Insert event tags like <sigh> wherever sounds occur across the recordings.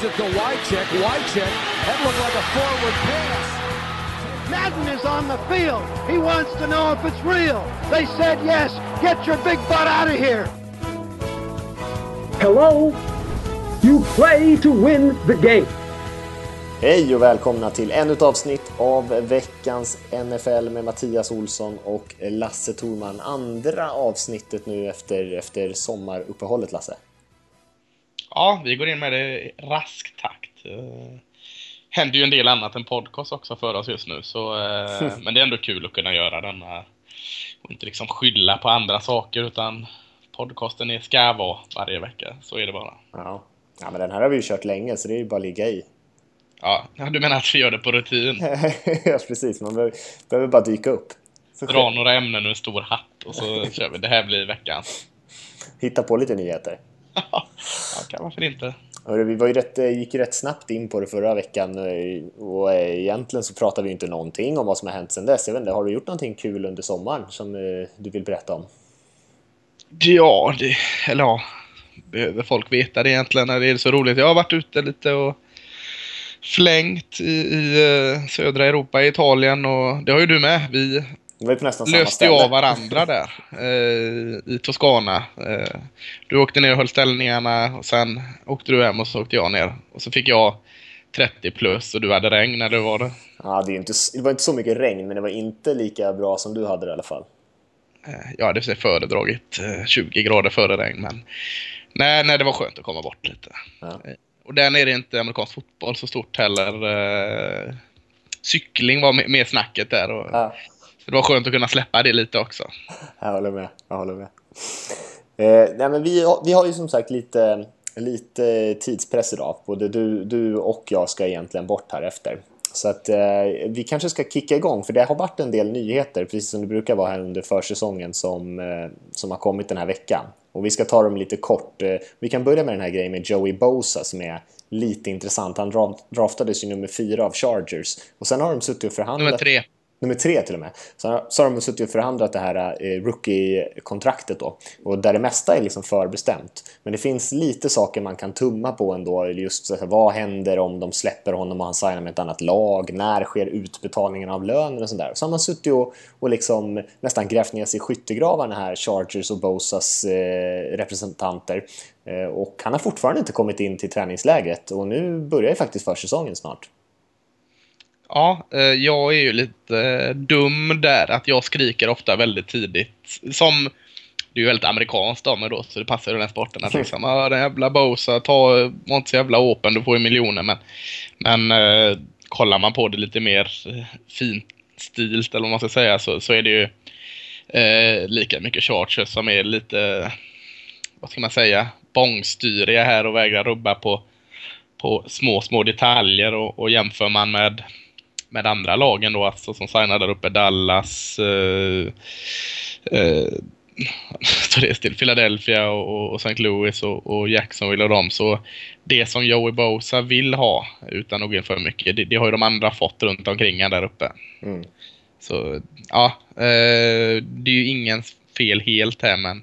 gives it to Wycheck. Wycheck, that looked like a forward pass. Madden is on the field. He wants to know if it's real. They said yes. Get your big butt out of here. Hello? You play to win the game. Hej och välkomna till ännu ett avsnitt av veckans NFL med Mattias Olsson och Lasse Thorman. Andra avsnittet nu efter, efter sommaruppehållet, Lasse. Ja, vi går in med det i rask takt. Uh, händer ju en del annat än podcast också för oss just nu, så, uh, <laughs> men det är ändå kul att kunna göra denna och inte liksom skylla på andra saker utan podcasten är, ska vara varje vecka. Så är det bara. Ja. ja, men den här har vi ju kört länge så det är ju bara att ligga i. Ja, du menar att vi gör det på rutin? <laughs> ja, precis. Man behöver, behöver bara dyka upp. Så Dra några ämnen ur en stor hatt och så <laughs> kör vi. Det här blir veckans. Hitta på lite nyheter. Ja, varför inte? Hörru, vi var ju rätt, gick ju rätt snabbt in på det förra veckan och egentligen så pratade vi inte någonting om vad som har hänt sedan dess. Jag vet inte, har du gjort någonting kul under sommaren som eh, du vill berätta om? Ja, det, eller ja, behöver folk veta det egentligen när det är så roligt. Jag har varit ute lite och flängt i, i södra Europa, i Italien och det har ju du med. Vi löste ju av varandra där uh, i Toscana. Uh, du åkte ner och höll ställningarna och sen åkte du hem och så åkte jag ner. Och så fick jag 30 plus och du hade regn när det var det. Ja, det, inte, det var inte så mycket regn men det var inte lika bra som du hade det i alla fall. Jag hade föredragit 20 grader före regn men nej, nej, det var skönt att komma bort lite. Ja. Och där nere är inte amerikansk fotboll så stort heller. Eh, cykling var mer snacket där. Och, ja. Så det var skönt att kunna släppa det lite också. Jag håller med. Jag håller med. Eh, nej, men vi, vi har ju som sagt lite, lite tidspress idag. Både du, du och jag ska egentligen bort här efter. Så att eh, vi kanske ska kicka igång för det har varit en del nyheter precis som det brukar vara här under försäsongen som, eh, som har kommit den här veckan. Och vi ska ta dem lite kort. Eh, vi kan börja med den här grejen med Joey Bosa som är lite intressant. Han draftades ju nummer fyra av Chargers och sen har de suttit och förhandlat. Nummer tre nummer tre till och med. Så, så har de suttit och förhandlat det här eh, rookie-kontraktet då. Och där det mesta är liksom förbestämt. Men det finns lite saker man kan tumma på ändå. Just så här, vad händer om de släpper honom och han signar med ett annat lag? När sker utbetalningen av lönen och sådär. Så har man suttit och, och liksom nästan grävt ner sig i skyttegravarna här, Chargers och Bosas eh, representanter. Eh, och han har fortfarande inte kommit in till träningslägret och nu börjar ju faktiskt försäsongen snart. Ja, eh, jag är ju lite eh, dum där. Att jag skriker ofta väldigt tidigt. Som, det är ju väldigt amerikanskt av mig då, så det passar ju den sporten. Att liksom, ja den jävla Bosa, ta, var inte så jävla open, du får ju miljoner. Men, men eh, kollar man på det lite mer eh, finstilt, eller vad man ska säga, så, så är det ju eh, lika mycket Chargers som är lite, vad ska man säga, bångstyriga här och vägrar rubba på, på små, små detaljer. Och, och jämför man med med andra lagen då, alltså som signar där uppe, Dallas, eh, eh, <laughs> det till Philadelphia och, och St. Louis och, och Jacksonville och dem. Så det som Joey Bosa vill ha, utan att gå in för mycket, det, det, har ju de andra fått runt omkring där uppe. Mm. Så ja, eh, det är ju ingen fel helt här, men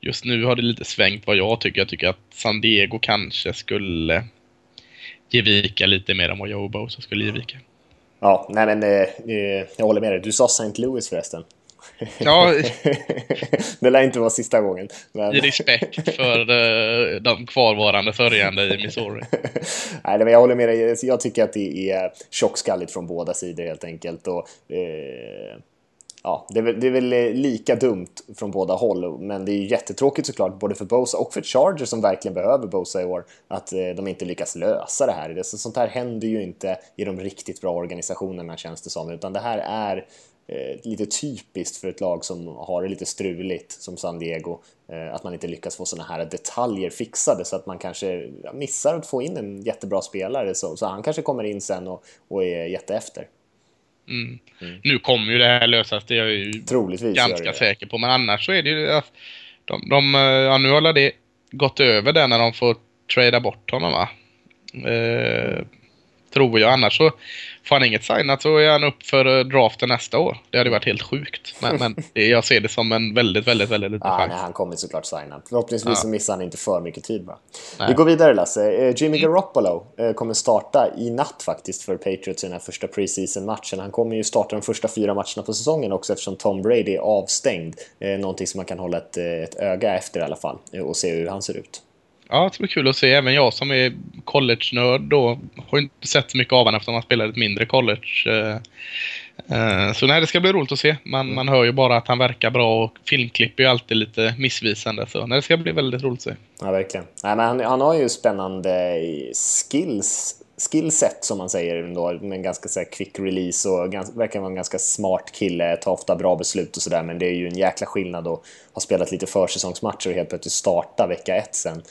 just nu har det lite svängt vad jag tycker. Jag tycker att San Diego kanske skulle ge vika lite mer än vad Joe Bosa skulle ge vika. Ja, nej men eh, eh, jag håller med dig. Du sa St. Louis förresten. Ja. <laughs> det lär inte vara sista gången. Men... I respekt för eh, de kvarvarande sörjande i Missouri. <laughs> Nej, men jag håller med dig. Jag tycker att det är tjockskalligt från båda sidor helt enkelt. Och, eh, ja, det är, väl, det är väl eh, lika dumt från båda håll, men det är jättetråkigt såklart både för Bosa och för Chargers som verkligen behöver Bosa i år att eh, de inte lyckas lösa det här. Så sånt här händer ju inte i de riktigt bra organisationerna känns det som, utan det här är eh, lite typiskt för ett lag som har det lite struligt som San Diego, eh, att man inte lyckas få såna här detaljer fixade så att man kanske missar att få in en jättebra spelare så, så han kanske kommer in sen och, och är jätteefter. Mm. Mm. Nu kommer ju det här lösas, det är jag ju Troligtvis ganska säker på. Men annars så är det ju... De, de, ja, nu har det gått över där när de får trada bort honom va? Eh, Tror jag. Annars så får han inget signat så är han upp för eh, draften nästa år. Det hade varit helt sjukt. Men, men <laughs> jag ser det som en väldigt, väldigt, väldigt liten Ja, chans. nej, han kommer såklart signa. Förhoppningsvis Ja. så missar han inte för mycket tid bara. Nej. Vi går vidare Lasse. Eh, Jimmy Garoppolo eh, kommer starta i natt faktiskt för Patriots i den här första preseason-matchen. Han kommer ju starta de första fyra matcherna på säsongen också eftersom Tom Brady är avstängd. Någonting som man kan hålla ett, ett öga efter i alla fall och se hur han ser ut. Ja, det ska bli kul att se. Även jag som är college-nörd då har inte sett så mycket av honom eftersom han spelar ett mindre college. eh, eh, Så nej, det ska bli roligt att se. Man, man hör ju bara att han verkar bra och filmklipp är ju alltid lite missvisande. Så nej, det ska bli väldigt roligt att se. Ja, verkligen. Nej, men han, han har ju spännande skills, skillset som man säger ändå, med en ganska så här, quick release och gans, verkar vara en ganska smart kille, tar ofta bra beslut och sådär, men det är ju en jäkla skillnad att ha spelat lite försäsongsmatcher och helt plötsligt starta vecka ett sen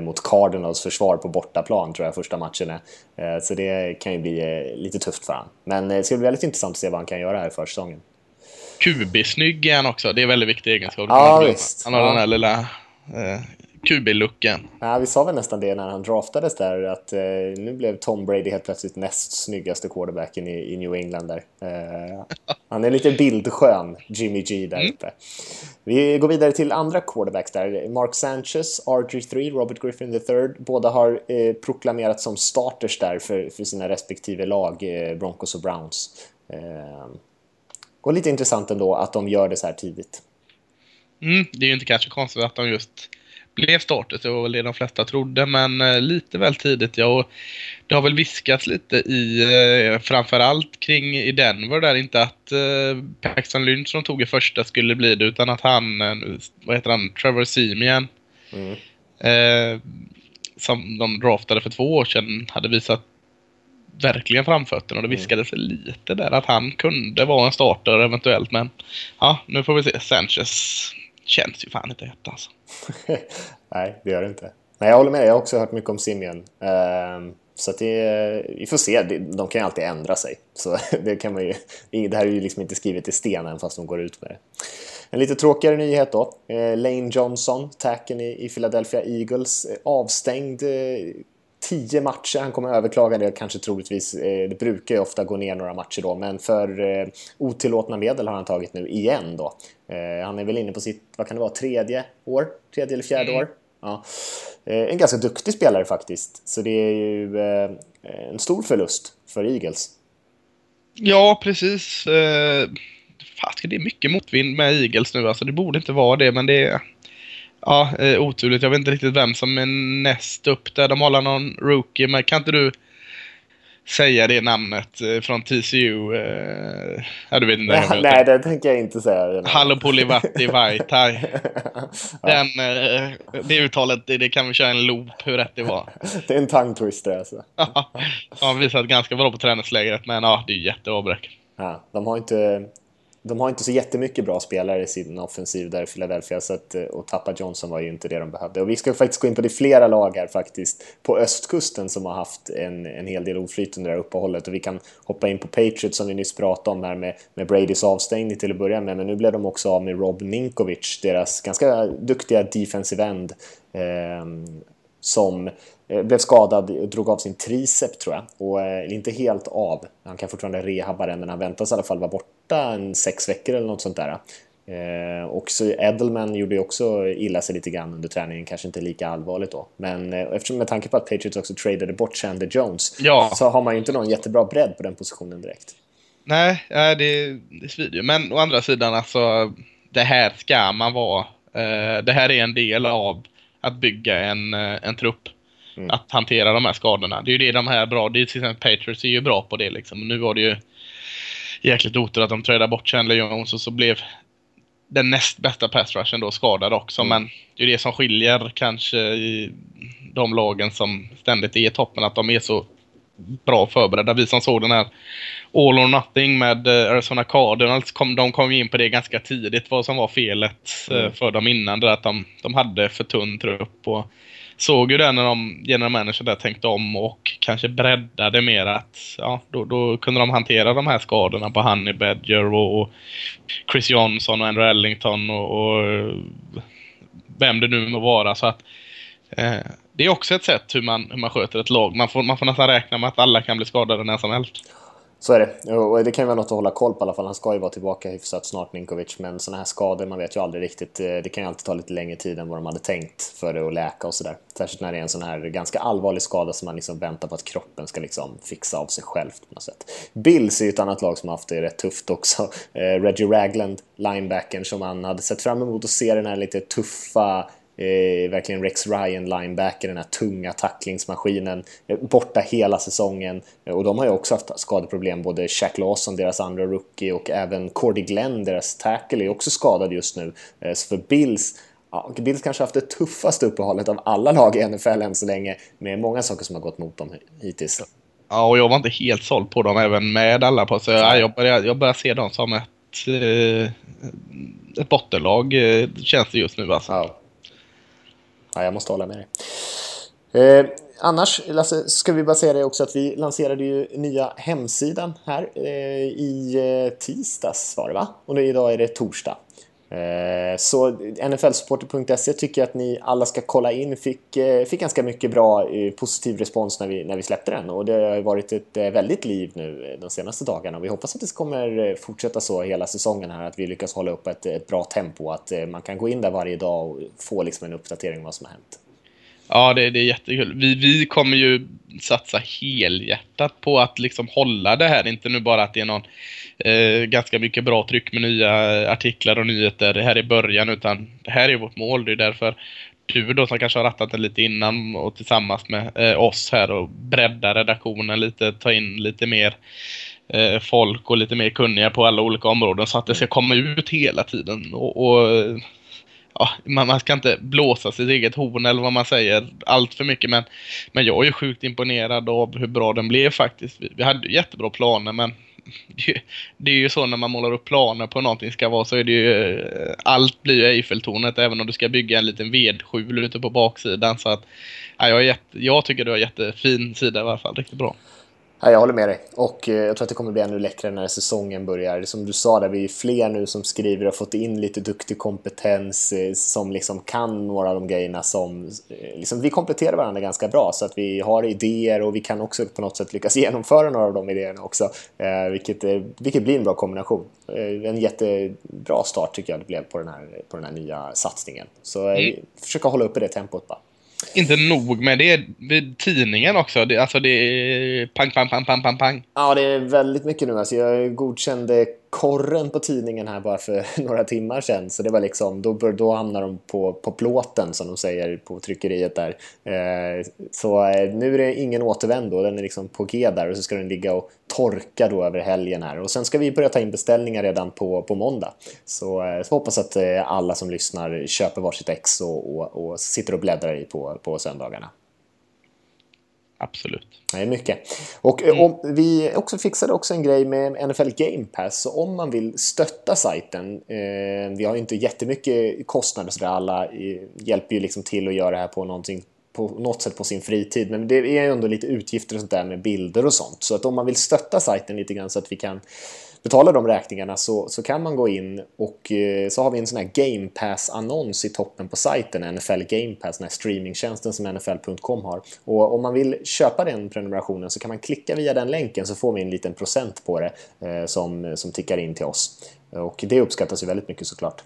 mot Cardinals försvar på bortaplan tror jag första matchen är. Eh, så det kan ju bli eh, lite tufft för han. Men eh, det ska bli väldigt intressant att se vad han kan göra här i försäsongen. QB-snygg är han också. Det är en väldigt viktig egenskap. Ja, visst. Han har Ja. den här lilla eh, QB-looken. Ja, vi sa väl nästan det när han draftades där, att eh, nu blev Tom Brady helt plötsligt näst snyggaste quarterbacken i, i New England där. Eh, han är lite bildskön, Jimmy G där uppe. Vi går vidare till andra quarterbacks där. Mark Sanchez, RG3, Robert Griffin III. Båda har eh, proklamerats som starters där för, för sina respektive lag, eh, Broncos och Browns. Eh, och lite intressant ändå att de gör det så här tidigt. Mm, det är ju inte kanske konstigt att de just blev startet. Det var väl det de flesta trodde, men eh, lite väl tidigt. Ja, och det har väl viskats lite i, eh, framförallt kring i Denver där, inte att eh, Paxton Lynch som tog i första skulle bli det, utan att han, vad heter han, Trevor Siemian, Mm. eh, som de draftade för två år sedan, hade visat verkligen framfötterna och det viskades lite där att han kunde vara en starter eventuellt, men ja, nu får vi se. Sanchez känns ju fan inte rätt alltså. <laughs> Nej, det gör det inte. Nej, jag håller med. Jag har också hört mycket om Simeon. Uh, så att det, vi får se. De kan ju alltid ändra sig. Så <laughs> det, kan man ju, det här är ju liksom inte skrivet i sten även fast de går ut med det. En lite tråkigare nyhet då. Eh, Lane Johnson, tacken i, Philadelphia Eagles, eh, avstängd eh, tio matcher. Han kommer överklaga det kanske troligtvis. Eh, det brukar ju ofta gå ner några matcher då, men för eh, otillåtna medel har han tagit nu igen då. Eh, han är väl inne på sitt, vad kan det vara, tredje år? Tredje eller fjärde år? Ja. En ganska duktig spelare faktiskt, så det är ju en stor förlust för Eagles. Ja, precis. Fast det är mycket motvind med Eagles nu. Alltså, det borde inte vara det, men det är ja, eh, oturligt. Jag vet inte riktigt vem som är näst upp där. De håller någon rookie, men kan inte du säga det namnet eh, från TCU? Eh, ja, du vet inte. Nej, tänker. det tänker jag inte säga. <laughs> Hallopolivatti Vaitai. <laughs> Den, eh, det uttalet, det, det kan vi köra en loop hur rätt det var. <laughs> det är en tongue twister alltså. Ja, han har visat ganska bra på träningslägret, men ja, det är jättebra. Ja, de har inte... De har inte så jättemycket bra spelare i sin offensiv där i Philadelphia så att, eh, och tappa Johnson var ju inte det de behövde. Och vi ska faktiskt gå in på det flera lag här faktiskt på östkusten som har haft en, en hel del oflyt under det här uppehållet och vi kan hoppa in på Patriots som vi nyss pratade om här med, med Bradys avstängning till att börja med men nu blev de också av med Rob Ninkovic, deras ganska duktiga defensive end ehm, eh, som blev skadad och drog av sin tricep tror jag. Och eh, inte helt av. Han kan fortfarande rehabba den men han väntas i alla fall vara borta en sex veckor eller något sånt där. Eh, och så Edelman gjorde ju också illa sig lite grann under träningen, kanske inte lika allvarligt då. Men eh, eftersom med tanke på att Patriots också tradade bort Chandler Jones Ja. så har man ju inte någon jättebra bredd på den positionen direkt. Nej, det, det svider ju. Men å andra sidan, alltså, det här ska man vara. Eh, det här är en del av att bygga en, en trupp. Att hantera de här skadorna. Det är ju det de här är bra. Det är till exempel Patriots är ju bra på det liksom. Nu var det ju jäkligt otur att de tradade bort Chandler Jones och så blev den näst bästa pass rushen då skadad också. Men det är ju det som skiljer kanske i de lagen som ständigt är i toppen. Att de är så bra förberedda. Vi som såg den här All or Nothing med eh, Arizona Cardinals, kom, de kom ju in på det ganska tidigt vad som var felet eh, för dem innan. Det att de, de hade för tunn trupp. Och såg ju det när de, general manager där tänkte om och kanske breddade mer att ja, då, då kunde de hantera de här skadorna på Honey Badger och, och Chris Johnson och Andrew Ellington och, och vem det nu må vara. Så att eh, det är också ett sätt hur man, hur man sköter ett lag. Man får, man får nästan räkna med att alla kan bli skadade när som helst. Så är det. Och det kan ju vara något att hålla koll på i alla fall. Han ska ju vara tillbaka hyfsat snart, Ninkovic. Men sådana här skador, man vet ju aldrig riktigt. Eh, det kan ju alltid ta lite längre tid än vad de hade tänkt för det att läka och sådär. Särskilt när det är en sån här ganska allvarlig skada som man liksom väntar på att kroppen ska liksom fixa av sig själv på något sätt. Bills är ju ett annat lag som har haft det rätt tufft också. Eh, Reggie Ragland, linebacken som man hade sett fram emot att se den här lite tuffa Eh, verkligen Rex Ryan, linebacker, den här tunga tacklingsmaskinen, eh, borta hela säsongen. Eh, och de har ju också haft skadeproblem, både Shaq Lawson, deras andra rookie, och även Cordy Glenn, deras tackle, är också skadad just nu. Eh, så för Bills Ja, Bills kanske haft det tuffaste uppehållet av alla lag i NFL än så länge, med många saker som har gått mot dem hittills. Ja, och jag var inte helt såld på dem även med alla på. Så ja, jag, börjar, jag börjar se dem som ett, eh, ett bottenlag, eh, känns det just nu alltså. Ja. Ja, jag måste hålla med dig. Eh, annars, Lasse, ska vi bara säga det också att vi lanserade ju nya hemsidan här eh, i eh, tisdags var det va? Och nu, idag är det torsdag. Eh, så nflsupporter.se tycker jag att ni alla ska kolla in. Fick, eh, fick ganska mycket bra eh, positiv respons när vi, när vi släppte den och det har varit ett väldigt liv nu de senaste dagarna och vi hoppas att det kommer fortsätta så hela säsongen här att vi lyckas hålla upp ett, ett bra tempo att man kan gå in där varje dag och få liksom en uppdatering om vad som har hänt. Ja, det, det är jättekul. Vi, vi kommer ju satsa helhjärtat på att liksom hålla det här. Inte nu bara att det är någon eh, ganska mycket bra tryck med nya artiklar och nyheter här i början, utan det här är vårt mål. Det är därför du då som kanske har rattat det lite innan och tillsammans med eh, oss här och bredda redaktionen lite, ta in lite mer eh, folk och lite mer kunniga på alla olika områden så att det ska komma ut hela tiden. Och, och eh, ja, man, man ska inte blåsa sitt eget horn eller vad man säger allt för mycket men, men jag är sjukt imponerad av hur bra den blev faktiskt. Vi, vi hade jättebra planer men det är ju så när man målar upp planer på någonting ska vara så är det ju eh, allt blir ju Eiffeltornet även om du ska bygga en liten vedskjul ute på baksidan så att ja, jag, är jätte, jag tycker du har jättefin sida i alla fall, riktigt bra. Ja, jag håller med dig. Och eh, jag tror att det kommer bli ännu läckrare när säsongen börjar. Som du sa, där vi är fler nu som skriver och fått in lite duktig kompetens eh, som liksom kan några av de grejerna som... Eh, liksom, vi kompletterar varandra ganska bra så att vi har idéer och vi kan också på något sätt lyckas <laughs> genomföra några av de idéerna också. vilket, vilket blir en bra kombination. en jättebra start tycker jag det blev på den här, på den här nya satsningen. Så mm. försöka hålla uppe det tempot bara inte nog med det. Vid tidningen också. Det, alltså det är pang, pang, pang, pang, pang, pang. Ja, det är väldigt mycket nu. Alltså jag godkände korren på tidningen här bara för <laughs> några timmar sedan. Så det var liksom, då, då hamnar de på, på plåten som de säger på tryckeriet där. Eh, så eh, nu är det ingen återvändo, den är liksom på G där och så ska den ligga och torka då över helgen här. Och sen ska vi börja ta in beställningar redan på, på måndag. Så, eh, så hoppas att eh, alla som lyssnar köper varsitt ex och, och, och sitter och bläddrar i på, på söndagarna. Absolut. Nej, mycket. Och mm. om, vi också fixade också en grej med NFL Game Pass. Så om man vill stötta sajten, eh, vi har inte jättemycket kostnader så där alla eh, hjälper ju liksom till att göra det här på någonting på något sätt på sin fritid. Men det är ju ändå lite utgifter och sånt där med bilder och sånt. Så att om man vill stötta sajten lite grann så att vi kan betala de räkningarna så, så kan man gå in och eh, så har vi en sån här Game Pass-annons i toppen på sajten, NFL Game Pass, den här streamingtjänsten som NFL.com har. Och om man vill köpa den prenumerationen så kan man klicka via den länken så får vi en liten procent på det eh, som, som tickar in till oss. Och det uppskattas ju väldigt mycket såklart.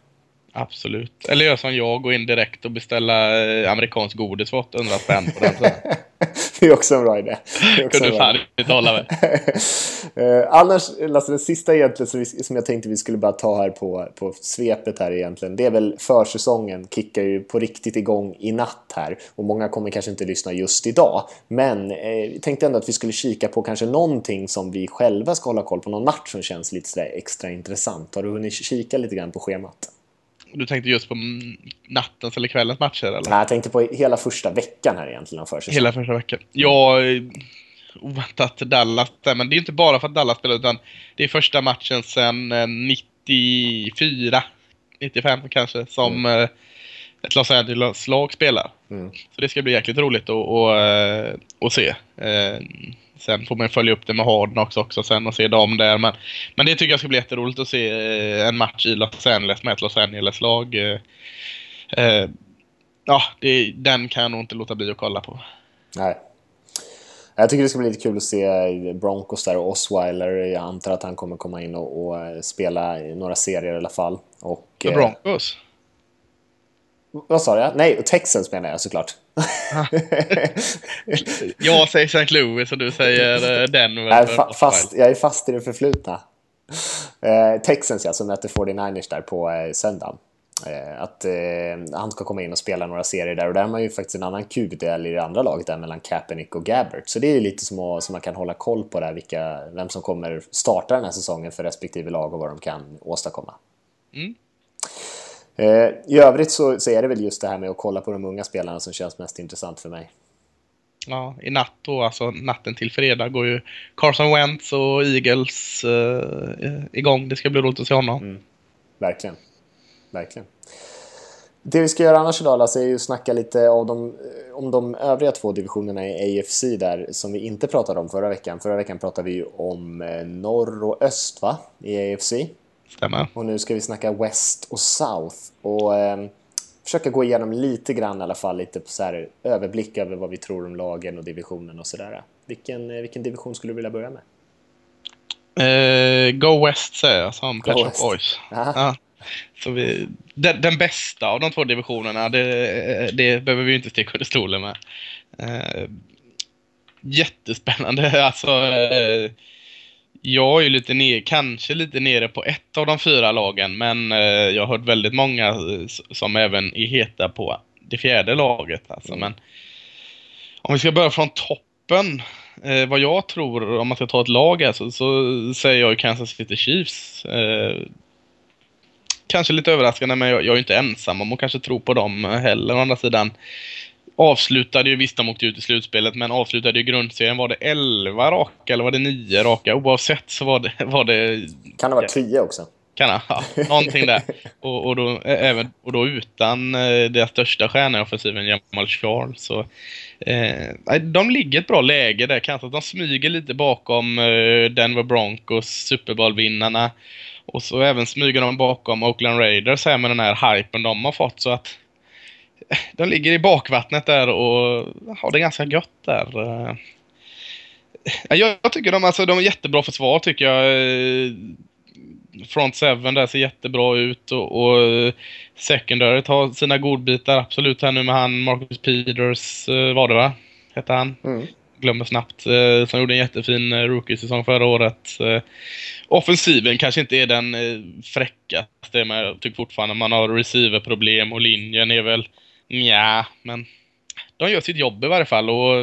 Absolut. Eller gör som jag, gå in direkt och beställa eh, amerikansk godis för 800 spänn på den. <laughs> det är också en bra idé. Kunde fan inte hålla med. <laughs> uh, annars, Lasse, den sista egentligen som, vi, som jag tänkte vi skulle bara ta här på, på svepet här egentligen. Det är väl försäsongen kickar ju på riktigt igång i natt här. Och många kommer kanske inte lyssna just idag. Men eh, tänkte ändå att vi skulle kika på kanske någonting som vi själva ska hålla koll på. Någon match som känns lite extra intressant. Har du hunnit kika lite grann på schemat? Du tänkte just på nattens eller kvällens matcher? Eller? Nej, jag tänkte på hela första veckan här egentligen. För hela första veckan. Ja, oväntat Dallas men det är inte bara för att Dallas spelar utan det är första matchen sedan 94, eh, 95 kanske, som mm. Eh, ett Los Angeles-lag spelar. Mm. Så det ska bli jäkligt roligt att, att, eh, att se. Sen får man följa upp det med Hardnox också sen och se dem där. Men, men det tycker jag ska bli jätteroligt att se eh, en match i Los Angeles med ett Los Angeles-lag. Eh, eh ja, det, den kan jag nog inte låta bli att kolla på. Nej. Jag tycker det ska bli lite kul att se Broncos där och Osweiler. Jag antar att han kommer komma in och, och spela i några serier i alla fall. Och, Broncos? Eh, vad sa jag? Nej, Texans menar jag såklart. <laughs> jag säger St. Louis och du säger Denver. Jag är, fa fast, jag är fast i det förflutna. Eh, Texans ja, som möter 49ers där på eh, söndag. Eh, att eh, han ska komma in och spela några serier där och där har man ju faktiskt en annan QB-duell i det andra laget där mellan Kaepernick och Gabbert. Så det är ju lite som, som man kan hålla koll på där, vilka, vem som kommer starta den här säsongen för respektive lag och vad de kan åstadkomma. Mm. Eh, I övrigt så, så är det väl just det här med att kolla på de unga spelarna som känns mest intressant för mig. Ja, i natt då, alltså natten till fredag går ju Carson Wentz och Eagles eh, igång. Det ska bli roligt att se honom. Mm. Verkligen. Verkligen. Det vi ska göra annars idag Lasse är ju snacka lite om de, om de övriga två divisionerna i AFC där som vi inte pratade om förra veckan. Förra veckan pratade vi ju om eh, norr och öst va? I AFC. Stämmer. Och nu ska vi snacka West och South. Och eh, försöka gå igenom lite grann i alla fall, lite på så här, överblick över vad vi tror om lagen och divisionen och sådär. Vilken, eh, vilken division skulle du vilja börja med? Uh, go West säger jag som Pet Shop Boys. Ja. Så vi, den, den, bästa av de två divisionerna, det, det behöver vi inte sticka under stolen med. Uh, jättespännande. <laughs> Alltså, uh, jag är ju lite ner, kanske lite nere på ett av de fyra lagen, men uh, jag har hört väldigt många som även är heta på det fjärde laget. Alltså, mm. men om vi ska börja från toppen, vad jag tror, om man ska ta ett lag här, så, så säger jag Kansas City Chiefs kanske lite överraskande, men jag, jag är inte ensam om att kanske tro på dem heller. Å andra sidan avslutade ju, visst de åkte ut i slutspelet, men avslutade ju grundserien. Var det 11 raka eller var det 9 raka? Oavsett så var det... Var det kan det vara 10 också? Kan det, ja. Någonting där. Och, och, då, även, och då utan eh, deras största stjärna i offensiven, Jamal Charles. Så, eh, de ligger i ett bra läge där. Kanske de smyger lite bakom eh, Denver Broncos, Super Bowl-vinnarna. Och så även smyger de bakom Oakland Raiders här med den här hypen de har fått. Så att de ligger i bakvattnet där och har det ganska gött där. Eh, jag tycker de, alltså, de är jättebra försvar tycker jag. Eh, front seven där ser jättebra ut och, och secondaryt har sina godbitar absolut här nu med han Marcus Peters var det va? Hette han? Mm glömmer snabbt. Eh, som gjorde en jättefin eh, rookie-säsong förra året. Eh, offensiven kanske inte är den eh, fräckaste, men jag tycker fortfarande man har receiver-problem och linjen är väl ja, men de gör sitt jobb i varje fall och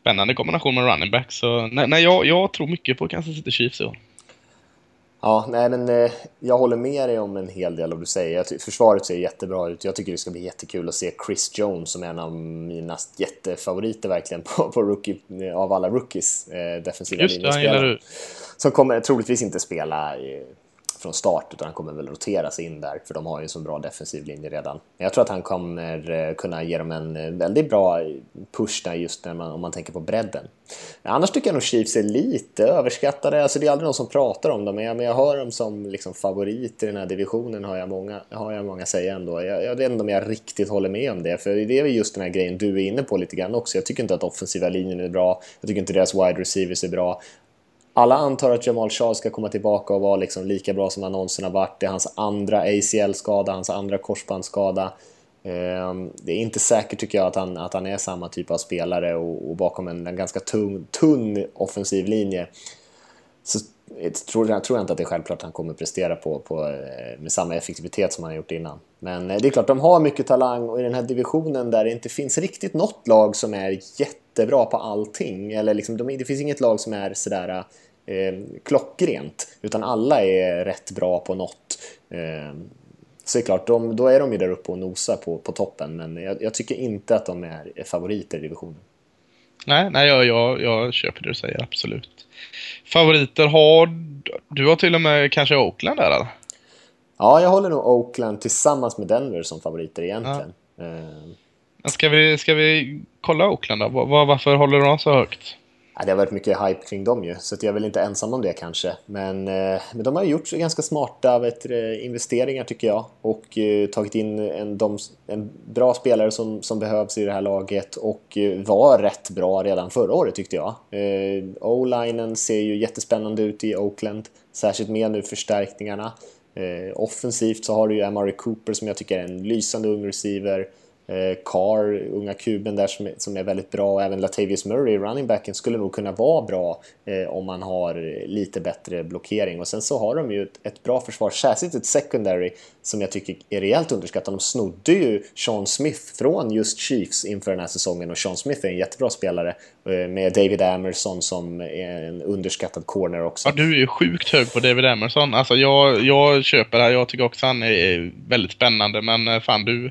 spännande kombination med running back. Så nej, nej jag, jag tror mycket på Kansas City Chiefs i år. Ja, nej men eh, jag håller med dig om en hel del av du säger. Försvaret ser jättebra ut. Jag tycker det ska bli jättekul att se Chris Jones som är en av mina jättefavoriter verkligen på, på rookie, av alla rookies, eh, defensiva Just det, han gillar du. Som kommer troligtvis inte spela i, från start utan han kommer väl roteras in där för de har ju en så bra defensiv linje redan. Jag tror att han kommer eh, kunna ge dem en eh, väldigt bra push där just när man, om man tänker på bredden. Annars tycker jag nog Chiefs är lite överskattade, alltså det är aldrig någon som pratar om dem men jag, men jag hör dem som liksom favorit i den här divisionen har jag många, har jag många säga ändå. Jag, jag vet inte om jag riktigt håller med om det för det är just den här grejen du är inne på lite grann också. Jag tycker inte att offensiva linjen är bra, jag tycker inte deras wide receivers är bra alla antar att Jamal Charles ska komma tillbaka och vara liksom lika bra som han någonsin har varit. Det är hans andra ACL-skada, hans andra korsbandsskada. Ehm, det är inte säkert tycker jag att han, att han är samma typ av spelare och, och bakom en, en ganska tung, tunn offensiv linje så eh, tror jag, tror jag inte att det är självklart att han kommer prestera på, på, eh, med samma effektivitet som han har gjort innan. Men eh, det är klart, de har mycket talang och i den här divisionen där det inte finns riktigt något lag som är jättebra på allting. Eller liksom, de, det finns inget lag som är sådär eh, klockrent, utan alla är rätt bra på något. Eh, så det är klart, de, då är de ju där uppe och nosar på, på toppen, men jag, jag tycker inte att de är favoriter i divisionen. Nej, nej jag, jag, jag köper det du säger, absolut. Favoriter har... Du har till och med kanske Oakland där eller? Ja, jag håller nog Oakland tillsammans med Denver som favoriter egentligen. Ja. Ska vi, ska vi kolla Oakland då? Var, varför håller de så högt? Ja, det har varit mycket hype kring dem ju, så jag är väl inte ensam om det kanske. Men, eh, men de har gjort ganska smarta vet, investeringar tycker jag och eh, tagit in en, de, en bra spelare som, som behövs i det här laget och eh, var rätt bra redan förra året tyckte jag. Eh, O-linen ser ju jättespännande ut i Oakland, särskilt med nu förstärkningarna. Eh, offensivt så har du ju Amari Cooper som jag tycker är en lysande ung receiver. Eh, Carr, unga kuben där som är, som är väldigt bra och även Latavius Murray, runningbacken, skulle nog kunna vara bra eh, om man har lite bättre blockering. Och sen så har de ju ett, ett, bra försvar, särskilt ett secondary som jag tycker är rejält underskattat. De snodde ju Sean Smith från just Chiefs inför den här säsongen och Sean Smith är en jättebra spelare eh, med David Amerson som är en underskattad corner också. Ja, du är ju sjukt hög på David Amerson. Alltså jag, jag köper det här, jag tycker också han är väldigt spännande men eh, fan du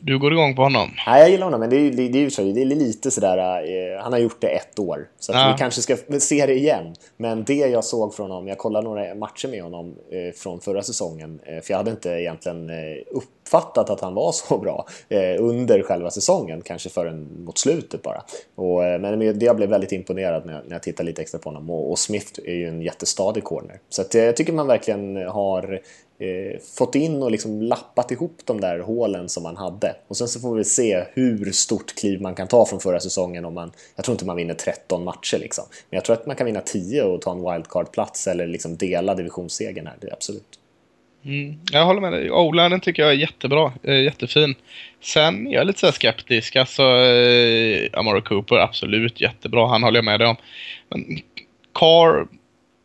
du, går igång på honom? Nej, jag gillar honom, men det är, det, det är, det är lite sådär... Eh, han har gjort det ett år, så ja. vi kanske ska se det igen. Men det jag såg från honom, jag kollade några matcher med honom eh, från förra säsongen, eh, för jag hade inte egentligen eh, uppfattat att han var <laughs> så bra eh, under själva säsongen, kanske förrän mot slutet bara. Och, eh, men jag blev väldigt imponerad när jag, när jag tittade lite extra på honom. Och, och Smith är ju en jättestadig corner. Så att, jag tycker man verkligen har eh, fått in och liksom lappat ihop de där hålen som man hade. Och sen så får vi se hur stort kliv man kan ta från förra säsongen om man, jag tror inte man vinner 13 matcher liksom. Men jag tror att man kan vinna 10 och ta en wildcard-plats eller liksom dela divisionssegern här, det är absolut. Mm, jag håller med dig. o tycker jag är jättebra. Eh, jättefin. Sen är jag lite så skeptisk. Alltså, eh, Amaro Cooper, absolut jättebra. Han håller jag med dig om. Men Carr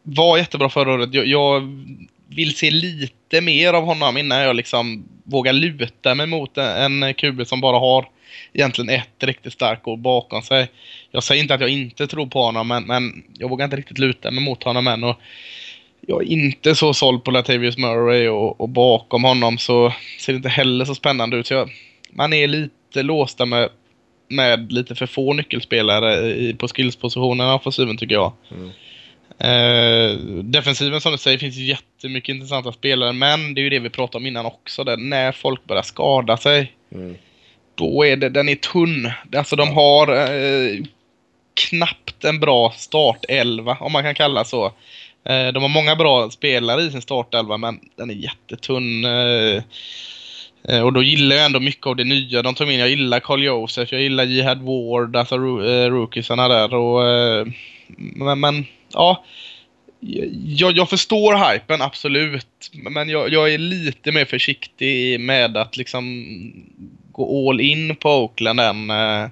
var jättebra förra året. Jag, jag vill se lite mer av honom innan jag liksom vågar luta mig mot en, en QB som bara har egentligen ett riktigt starkt år bakom sig. Jag säger inte att jag inte tror på honom, men, men jag vågar inte riktigt luta mig mot honom än. Och jag är inte så såld på Latavius Murray och, och, bakom honom så ser det inte heller så spännande ut. Så jag, man är lite låsta med, med lite för få nyckelspelare i, på skillspositionerna offensiven tycker jag. Mm. Eh, defensiven som du säger finns jättemycket intressanta spelare men det är ju det vi pratade om innan också. Där, när folk börjar skada sig. Mm. Då är det, den är tunn. Alltså de har eh, knappt en bra startelva om man kan kalla så. Eh, de har många bra spelare i sin startelva men den är jättetunn. Eh, eh och då gillar jag ändå mycket av det nya de tog in. Jag gillar Carl Josef, jag gillar Jihad Ward, alltså uh, rookiesarna där. Och, eh, men, men ja, jag, jag förstår hypen, absolut. Men jag, jag, är lite mer försiktig med att liksom gå all in på Oakland än... Eh,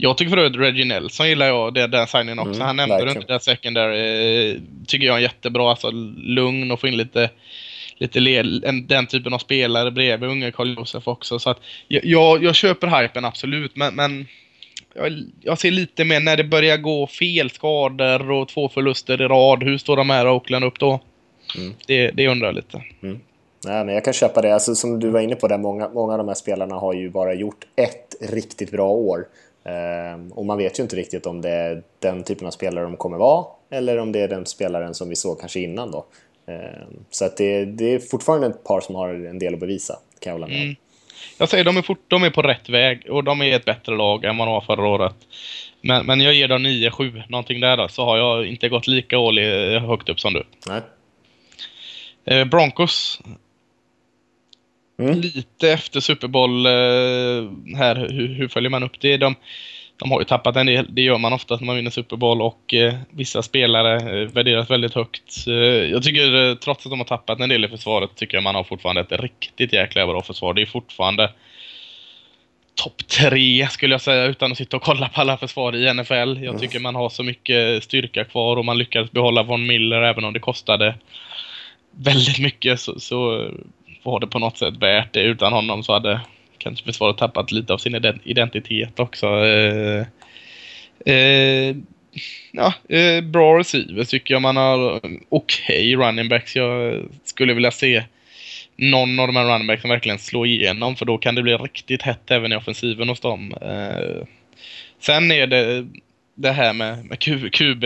jag tycker för övrigt Reggie Nelson gillar jag, det, den signingen också. Mm, Han nämnde like inte det secondary. Eh, tycker jag är jättebra, alltså lugn och få in lite lite en, den typen av spelare bredvid unge Carl Josef också. Så att jag, jag köper hypen absolut, men, men jag, jag ser lite mer när det börjar gå fel, skador och två förluster i rad. Hur står de här Oakland upp då? Mm. Det, det undrar jag lite. Mm. Nej, men jag kan köpa det. Alltså, som du var inne på, där, många, många av de här spelarna har ju bara gjort ett riktigt bra år. Ehm, och man vet ju inte riktigt om det är den typen av spelare de kommer vara eller om det är den spelaren som vi såg kanske innan då. Ehm, så att det, det är fortfarande ett par som har en del att bevisa, kan jag hålla med. Mm. Jag säger de är, fort, de är på rätt väg och de är ett bättre lag än vad de var förra året. Men, men jag ger dem 9-7, någonting där då, så har jag inte gått lika årlig, högt upp som du. Nej. Eh, Broncos. Mm. Lite efter Super Bowl eh, här, hur, hur, följer man upp det? De, de har ju tappat en del, det gör man ofta när man vinner Super Bowl och eh, vissa spelare eh, värderas väldigt högt. Eh, jag tycker eh, trots att de har tappat en del i försvaret tycker jag man har fortfarande ett riktigt jäkla bra försvar. Det är fortfarande topp tre skulle jag säga utan att sitta och kolla på alla försvar i NFL. Jag mm. tycker man har så mycket styrka kvar och man lyckades behålla Von Miller även om det kostade väldigt mycket så, så var det på något sätt värt det. Utan honom så hade kanske försvaret tappat lite av sin identitet också. Eh, eh, ja, eh, bra receivers tycker jag man har. Okej okay, running backs. Jag skulle vilja se någon av de här running backs som verkligen slår igenom för då kan det bli riktigt hett även i offensiven hos dem. Eh, sen är det det här med, med QB.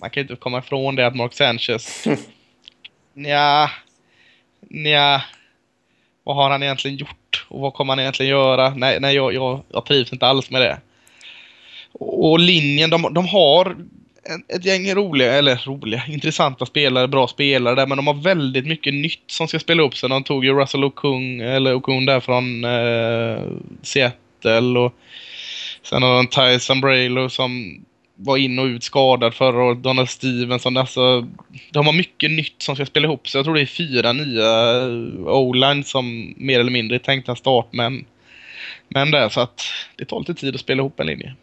Man kan inte komma ifrån det att Mark Sanchez <laughs> Nja, nja, vad har han egentligen gjort? Och vad kommer han egentligen göra? Nej, nej jag, jag, jag trivs inte alls med det. och linjen, de, de har ett gäng roliga, eller roliga, intressanta spelare, bra spelare där, men de har väldigt mycket nytt som ska spela upp sig. De tog ju Russell Okung, eller Okung där från eh, Seattle och sen har de Tyson Braylo som var in och ut skadad förra året, Donald Stevenson, alltså de har mycket nytt som ska spela ihop sig. Jag tror det är fyra nya eh, o-line som mer eller mindre är tänkta startmän. Men det är så att det tar lite tid att spela ihop en linje.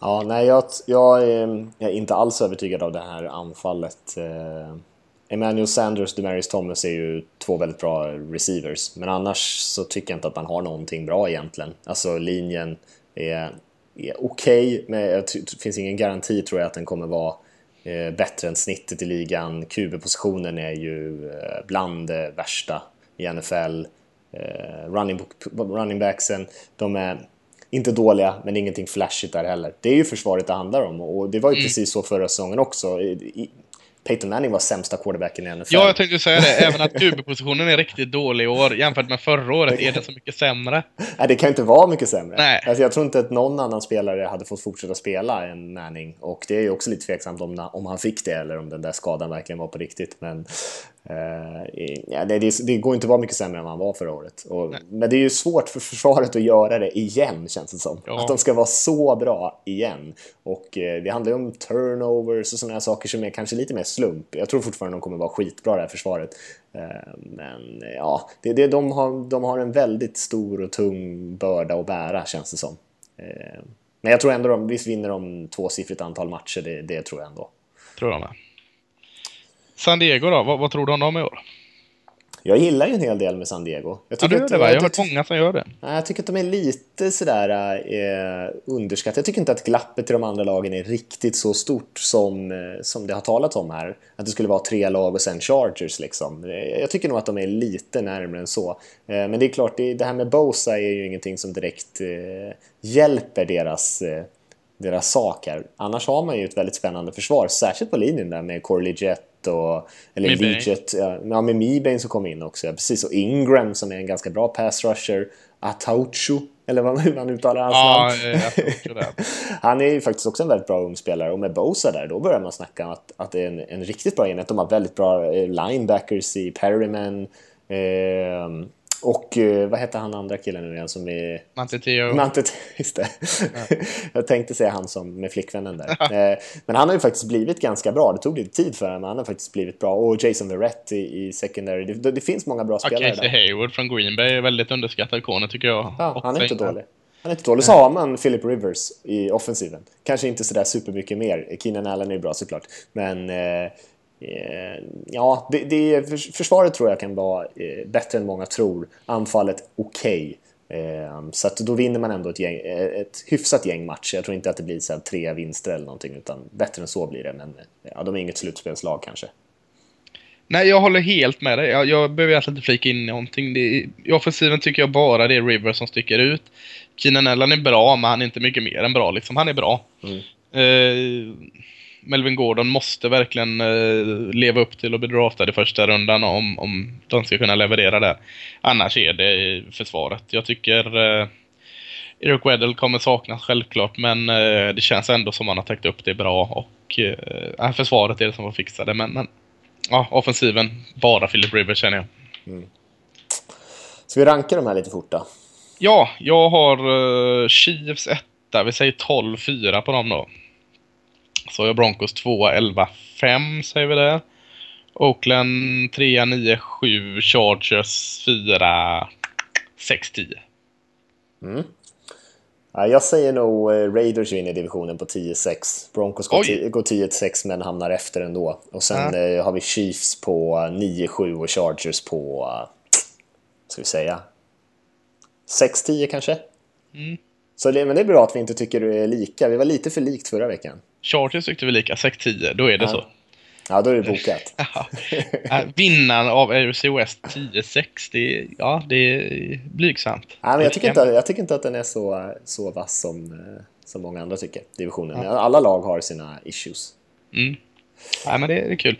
Ja, nej, jag, jag, är, jag är inte alls övertygad av det här anfallet. Eh. Emmanuel Sanders och Demarius Thomas är ju två väldigt bra receivers, men annars så tycker jag inte att man har någonting bra egentligen. Alltså linjen är, är okej, okay, men det finns ingen garanti tror jag att den kommer vara eh, bättre än snittet i ligan. QB-positionen är ju eh, bland det värsta i NFL. Eh, running, running backsen, de är inte dåliga, men ingenting flashigt där heller. Det är ju försvaret det handlar om och det var ju mm. precis så förra säsongen också. Peyton Manning var sämsta quarterbacken i NFL. Ja, jag tänkte säga det. Även att QB-positionen är riktigt dålig i år jämfört med förra året är det så mycket sämre. Nej, det kan inte vara mycket sämre. Nej. Alltså, jag tror inte att någon annan spelare hade fått fortsätta spela än Manning och det är ju också lite tveksamt om, om han fick det eller om den där skadan verkligen var på riktigt. Men ja, det, det, det, går inte att vara mycket sämre än man var förra året. Och, men det är ju svårt för försvaret att göra det igen, känns det som. Ja. Att de ska vara så bra igen. Och uh, det handlar ju om turnovers och sådana saker som är kanske lite mer slump. Jag tror fortfarande de kommer vara skitbra det här försvaret. Uh, men ja, det, det, de, har, de har en väldigt stor och tung börda att bära, känns det som. men jag tror ändå de, visst vinner de tvåsiffrigt antal matcher, det, det tror jag ändå. Tror jag med. San Diego då? Vad, vad tror du om dem i år? Jag gillar ju en hel del med San Diego. Jag tycker ja, du gör det va? Jag har hört många som gör det. Jag tycker att de är lite sådär eh, underskattade. Jag tycker inte att glappet till de andra lagen är riktigt så stort som, eh, som det har talats om här. Att det skulle vara tre lag och sen Chargers liksom. Eh, jag tycker nog att de är lite närmare än så. Eh, men det är klart, det, det, här med Bosa är ju ingenting som direkt eh, hjälper deras eh, deras sak här. Annars har man ju ett väldigt spännande försvar, särskilt på linjen där med Corley Och, eller Legiet, ja, med Mebane som kom in också, ja, precis, och Ingram som är en ganska bra pass rusher, Ataucho, eller vad <laughs> man uttalar hans ja, namn. <laughs> Han är ju faktiskt också en väldigt bra ung spelare. Och med Bosa där, då börjar man snacka om att, att det är en, en riktigt bra enhet. De har väldigt bra eh, linebackers i Perryman, eh, och uh, vad heter han andra killen nu igen som är... Manteteo. Mantet, <laughs> just det. Ja. <laughs> jag tänkte säga han som med flickvännen där. uh, men han har ju faktiskt blivit ganska bra. Det tog lite tid för honom, men han har faktiskt blivit bra. Och Jason Verrett i, i secondary. Det, det, finns många bra spelare Casey där. Hayward från Green Bay är väldigt underskattad corner tycker jag. Ja, han är inte dålig. Han är inte dålig. Så har man Philip Rivers i offensiven. Kanske inte sådär supermycket mer. Keenan Allen är bra såklart. Men Eh, ja, det, det, försvaret tror jag kan vara eh, bättre än många tror. Anfallet okej. Okay. Eh, så att då vinner man ändå ett, gäng, ett hyfsat gäng matcher. Jag tror inte att det blir så tre vinster eller någonting, utan bättre än så blir det. Men ja, de är inget slutspelslag kanske. Nej, jag håller helt med dig. Jag, jag behöver egentligen inte flika in någonting. Det, I offensiven tycker jag bara det är River som sticker ut. Keenan Allen är bra, men han är inte mycket mer än bra. Liksom. Han är bra. Mm. Eh, Melvin Gordon måste verkligen eh, leva upp till att bli draftad i första rundan om, om de ska kunna leverera det. Annars är det försvaret. Jag tycker eh, Eric Weddle kommer saknas självklart, men eh, det känns ändå som han har täckt upp det bra och eh, försvaret är det som får fixa det. Men, men ja, offensiven, bara Philip Rivers känner jag. Mm. Ska vi ranka de här lite fort då? Ja, jag har uh, Chiefs 1, vi säger 12-4 på dem då. Så har jag Broncos 2, 11, 5 säger vi där. Oakland 3, 9, 7, Chargers 4, 6, 10. Mm. Ja, jag säger nog eh, Raiders vinner divisionen på 10-6. Broncos går 10-6 men hamnar efter ändå. Och sen ja. har vi Chiefs på 9-7 och Chargers på, ska vi säga, 6-10 kanske? Mm. Så det, men det är bra att vi inte tycker det är lika. Vi var lite för likt förra veckan. Chargers tyckte vi lika, 6-10, då är det ja. så. Ja, då är det bokat. <laughs> ja. Vinnaren av AFC West 10-6, det, ja, det är blygsamt. Ja, men jag, tycker inte, jag tycker inte att den är så, så vass som, som många andra tycker, divisionen. Ja. Alla lag har sina issues. Mm. Nej, men det, är kul.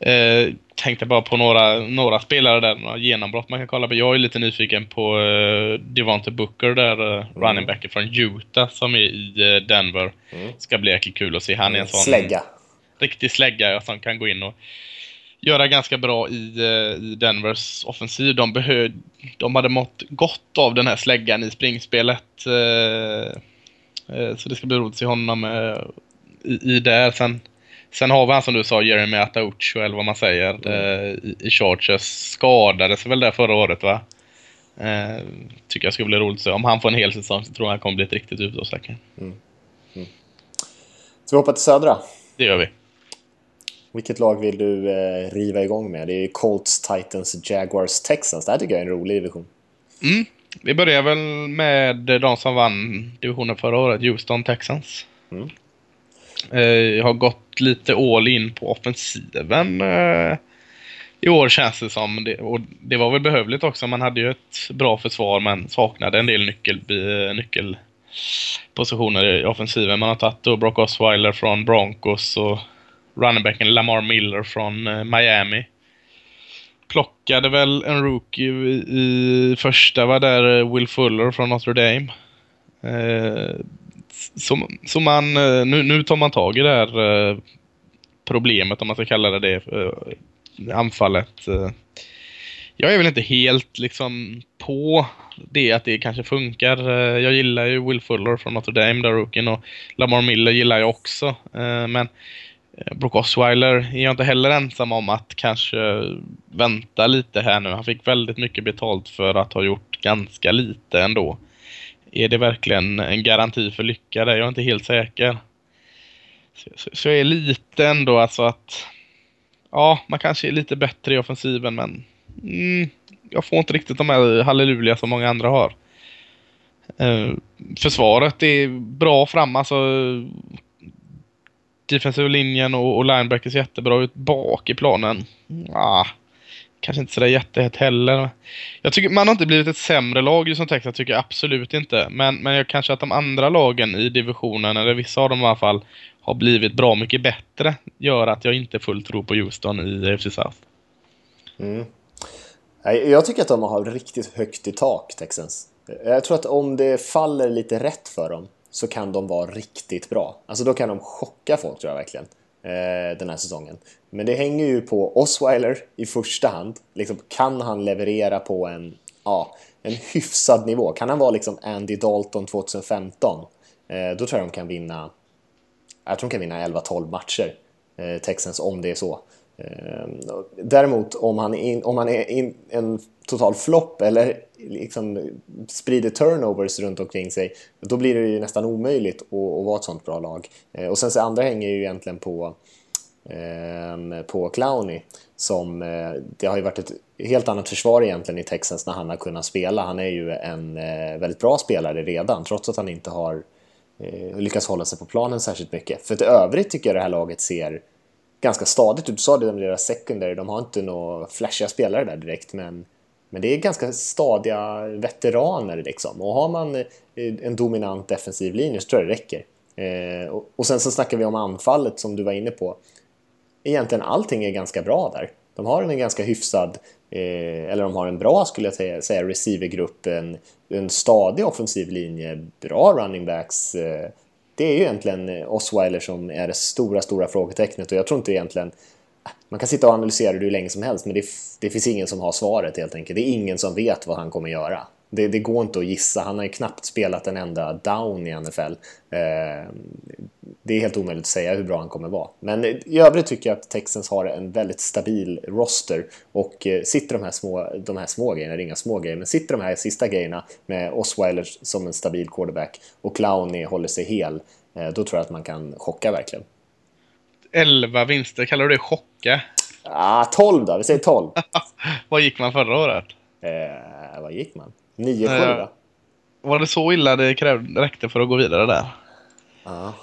Eh, tänkte bara på några, några spelare där, några genombrott man kan kolla på. Jag är lite nyfiken på eh, Devonte Booker där, eh, running back från Utah som är i eh, Denver. Ska bli jäkligt kul att se. Han är en sån Slägga. riktig slägga ja, som kan gå in och göra ganska bra i, eh, i Denvers offensiv. De, behö, de hade mått gott av den här släggan i springspelet. Eh, eh, så det ska bli roligt att se honom i, i där. Sen, sen har vi han som du sa, Jeremy Ataucho eller vad man säger, eh, i, i Chargers. Skadade sig väl där förra året va? Eh, tycker jag ska bli roligt att se. Om han får en hel säsong så tror jag han kommer bli ett riktigt utropstecken. Ska vi hoppa till södra? Det gör vi. Vilket lag vill du eh, riva igång med? Det är Colts, Titans, Jaguars, Texans. Det här tycker jag är en rolig division. Mm. Vi börjar väl med de som vann divisionen förra året, Houston Texans. Mm. Eh, jag har gått lite all in på offensiven eh, i år känns det som. Det, och det var väl behövligt också. Man hade ju ett bra försvar men saknade en del nyckel, eh, nyckelpositioner i offensiven. Man har tagit då Brock Osweiler från Broncos och runningbacken Lamar Miller från Miami plockade väl en rookie i, i första var där Will Fuller från Notre Dame. Eh, så, så man, eh, nu, nu tar man tag i det här eh, problemet om man ska kalla det det, eh, anfallet. Jag är väl inte helt liksom på det att det kanske funkar. Jag gillar ju Will Fuller från Notre Dame, där rookien, och Lamar Miller gillar jag också. Men Brock Osweiler är jag inte heller ensam om att kanske vänta lite här nu. Han fick väldigt mycket betalt för att ha gjort ganska lite ändå. Är det verkligen en garanti för lycka där? Jag är inte helt säker. Så, så, så jag är lite ändå alltså att... Ja, man kanske är lite bättre i offensiven men... Mm, jag får inte riktigt de här halleluja som många andra har. Eh, försvaret är bra fram, alltså defensiva linjen och, och linebackers jättebra ut bak i planen. Ah, kanske inte sådär jättehett heller. Jag tycker man har inte blivit ett sämre lag i som Texas, tycker jag absolut inte. Men, men jag kanske att de andra lagen i divisionen, eller vissa av dem i alla fall, har blivit bra mycket bättre. Gör att jag inte fullt tror på Houston i AFC South. Mm. Jag tycker att de har riktigt högt i tak, Texans. Jag tror att om det faller lite rätt för dem så kan de vara riktigt bra. Alltså då kan de chocka folk tror jag verkligen. Eh, den här säsongen. Men det hänger ju på Osweiler i första hand. Liksom, kan han leverera på en, ja, en hyfsad nivå? Kan han vara liksom Andy Dalton 2015? Eh, då tror jag de kan vinna jag tror de kan vinna 11-12 matcher, eh, Texans, om det är så. Ehm, däremot om han är, in, om han är in, en total flopp eller liksom sprider turnovers runt omkring sig, då blir det ju nästan omöjligt att, att vara ett sånt bra lag. Ehm, och sen så andra hänger ju egentligen på ehm, på Clowney som eh, det har ju varit ett helt annat försvar egentligen i Texans när han har kunnat spela. Han är ju en eh, väldigt bra spelare redan trots att han inte har eh, lyckats hålla sig på planen särskilt mycket. För i övrigt tycker jag det här laget ser ganska stadigt ut. Du sa det om deras secondary, de har inte några flashiga spelare där direkt men, men det är ganska stadiga veteraner liksom. Och har man eh, en dominant defensiv linje så tror jag det räcker. Eh, och, och sen så snackar vi om anfallet som du var inne på. Egentligen allting är ganska bra där. De har en ganska hyfsad, eh, eller de har en bra skulle jag säga, säga receivergrupp, en, en stadig offensiv linje, bra running backs. Eh, det är ju egentligen eh, Osweiler som är det stora, stora frågetecknet och jag tror inte egentligen man kan sitta och analysera det hur länge som helst men det, det finns ingen som har svaret helt enkelt. Det är ingen som vet vad han kommer göra. Det, det, går inte att gissa. Han har ju knappt spelat en enda down i NFL. Eh, det är helt omöjligt att säga hur bra han kommer vara. Men i övrigt tycker jag att Texans har en väldigt stabil roster och eh, sitter de här små, de här små grejerna, det är inga små grejer, men sitter de här sista grejerna med Osweiler som en stabil quarterback och Clowney håller sig hel, eh, då tror jag att man kan chocka verkligen. 11 vinster, kallar du det chocka? Ah, 12 då, vi säger 12. <laughs> Vad gick man förra året? Eh, vad gick man? 9-7 va? Var det så illa det krävde, räckte för att gå vidare där? Ja.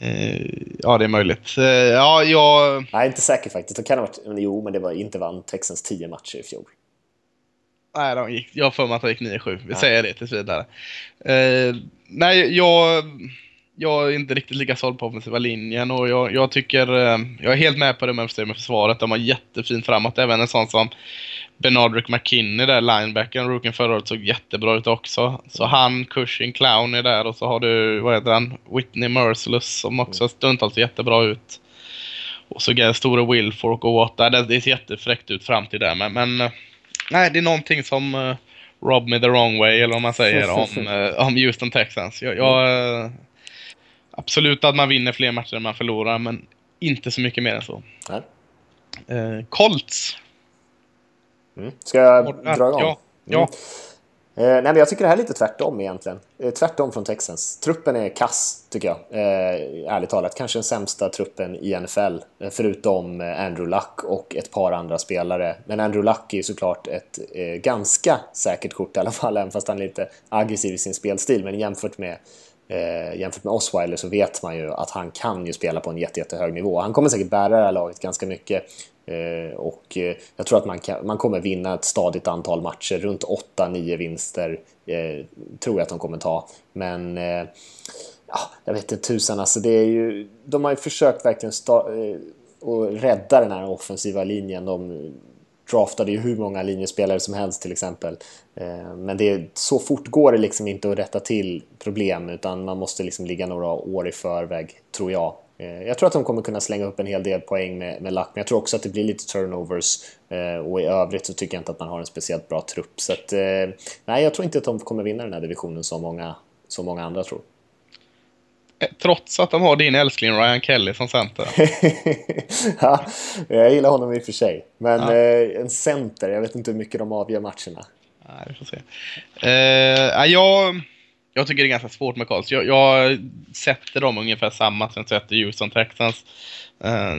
Eh, ja, det är möjligt. Eh, ja, jag... Är inte säker faktiskt. Det kan ha varit, jo, men det var inte vann Texans 10 matcher i fjol. Nej, de gick, jag har för mig att de gick 9-7. Vi ja. säger det tills vidare. Eh, nej, jag... jag är inte riktigt lika såld på offensiva linjen och jag, jag tycker, eh, jag är helt med på det med försvaret. De har jättefint framåt. Även en sån som Benardrick McKinney där, linebacken, rookien förra året, såg jättebra ut också. Så han, Cushing, Clown är där och så har du, vad heter han, Whitney Merciless som också stundtals ser jättebra ut. Och så stora Wilfork och Watt. Det, det ser jättefräckt ut fram till det. Men, men eh, nej, det är någonting som uh, rob me the wrong way, eller om man säger, <laughs> om, uh, om Houston Texans. Jag, jag uh, absolut att man vinner fler matcher än man förlorar, men inte så mycket mer än så. Uh, Colts. Mm. Ska jag dra igång? Ja. ja. Mm. Eh, nej, men jag tycker det här är lite tvärtom egentligen. Eh, tvärtom från Texans. Truppen är kass, tycker jag. Eh, ärligt talat. Kanske den sämsta truppen i NFL. Eh, förutom eh, Andrew Luck och ett par andra spelare. Men Andrew Luck är ju såklart ett eh, ganska säkert kort i alla fall. <laughs> Även fast han är lite aggressiv i sin spelstil. Men jämfört med Eh, jämfört med Osweiler så vet man ju att han kan ju spela på en jätte, jättehög nivå. Han kommer säkert bära det här laget ganska mycket. Eh, och eh, jag tror att man, kan, man kommer vinna ett stadigt antal matcher, runt 8-9 vinster eh, tror jag att de kommer ta. Men eh, ja, jag vet inte tusan alltså, det är ju, de har ju försökt verkligen sta- och rädda den här offensiva linjen. De draftade ju hur många linjespelare som helst till exempel. Men det, så fort går det liksom inte att rätta till problem utan man måste liksom ligga några år i förväg, tror jag. Eh, jag tror att de kommer kunna slänga upp en hel del poäng med, med lack, men jag tror också att det blir lite turnovers eh, och i övrigt så tycker jag inte att man har en speciellt bra trupp. Så att, eh, nej, jag tror inte att de kommer vinna den här divisionen som många, som många andra tror. Trots att de har din älskling Ryan Kelly som center. <laughs> ja, jag gillar honom i och för sig. Men ja. en center, jag vet inte hur mycket de avgör matcherna. Nej, vi får se. Uh, jag jag tycker det är ganska svårt med Colts. Jag, jag sätter dem ungefär samma som jag sätter Houston Texans. Eh,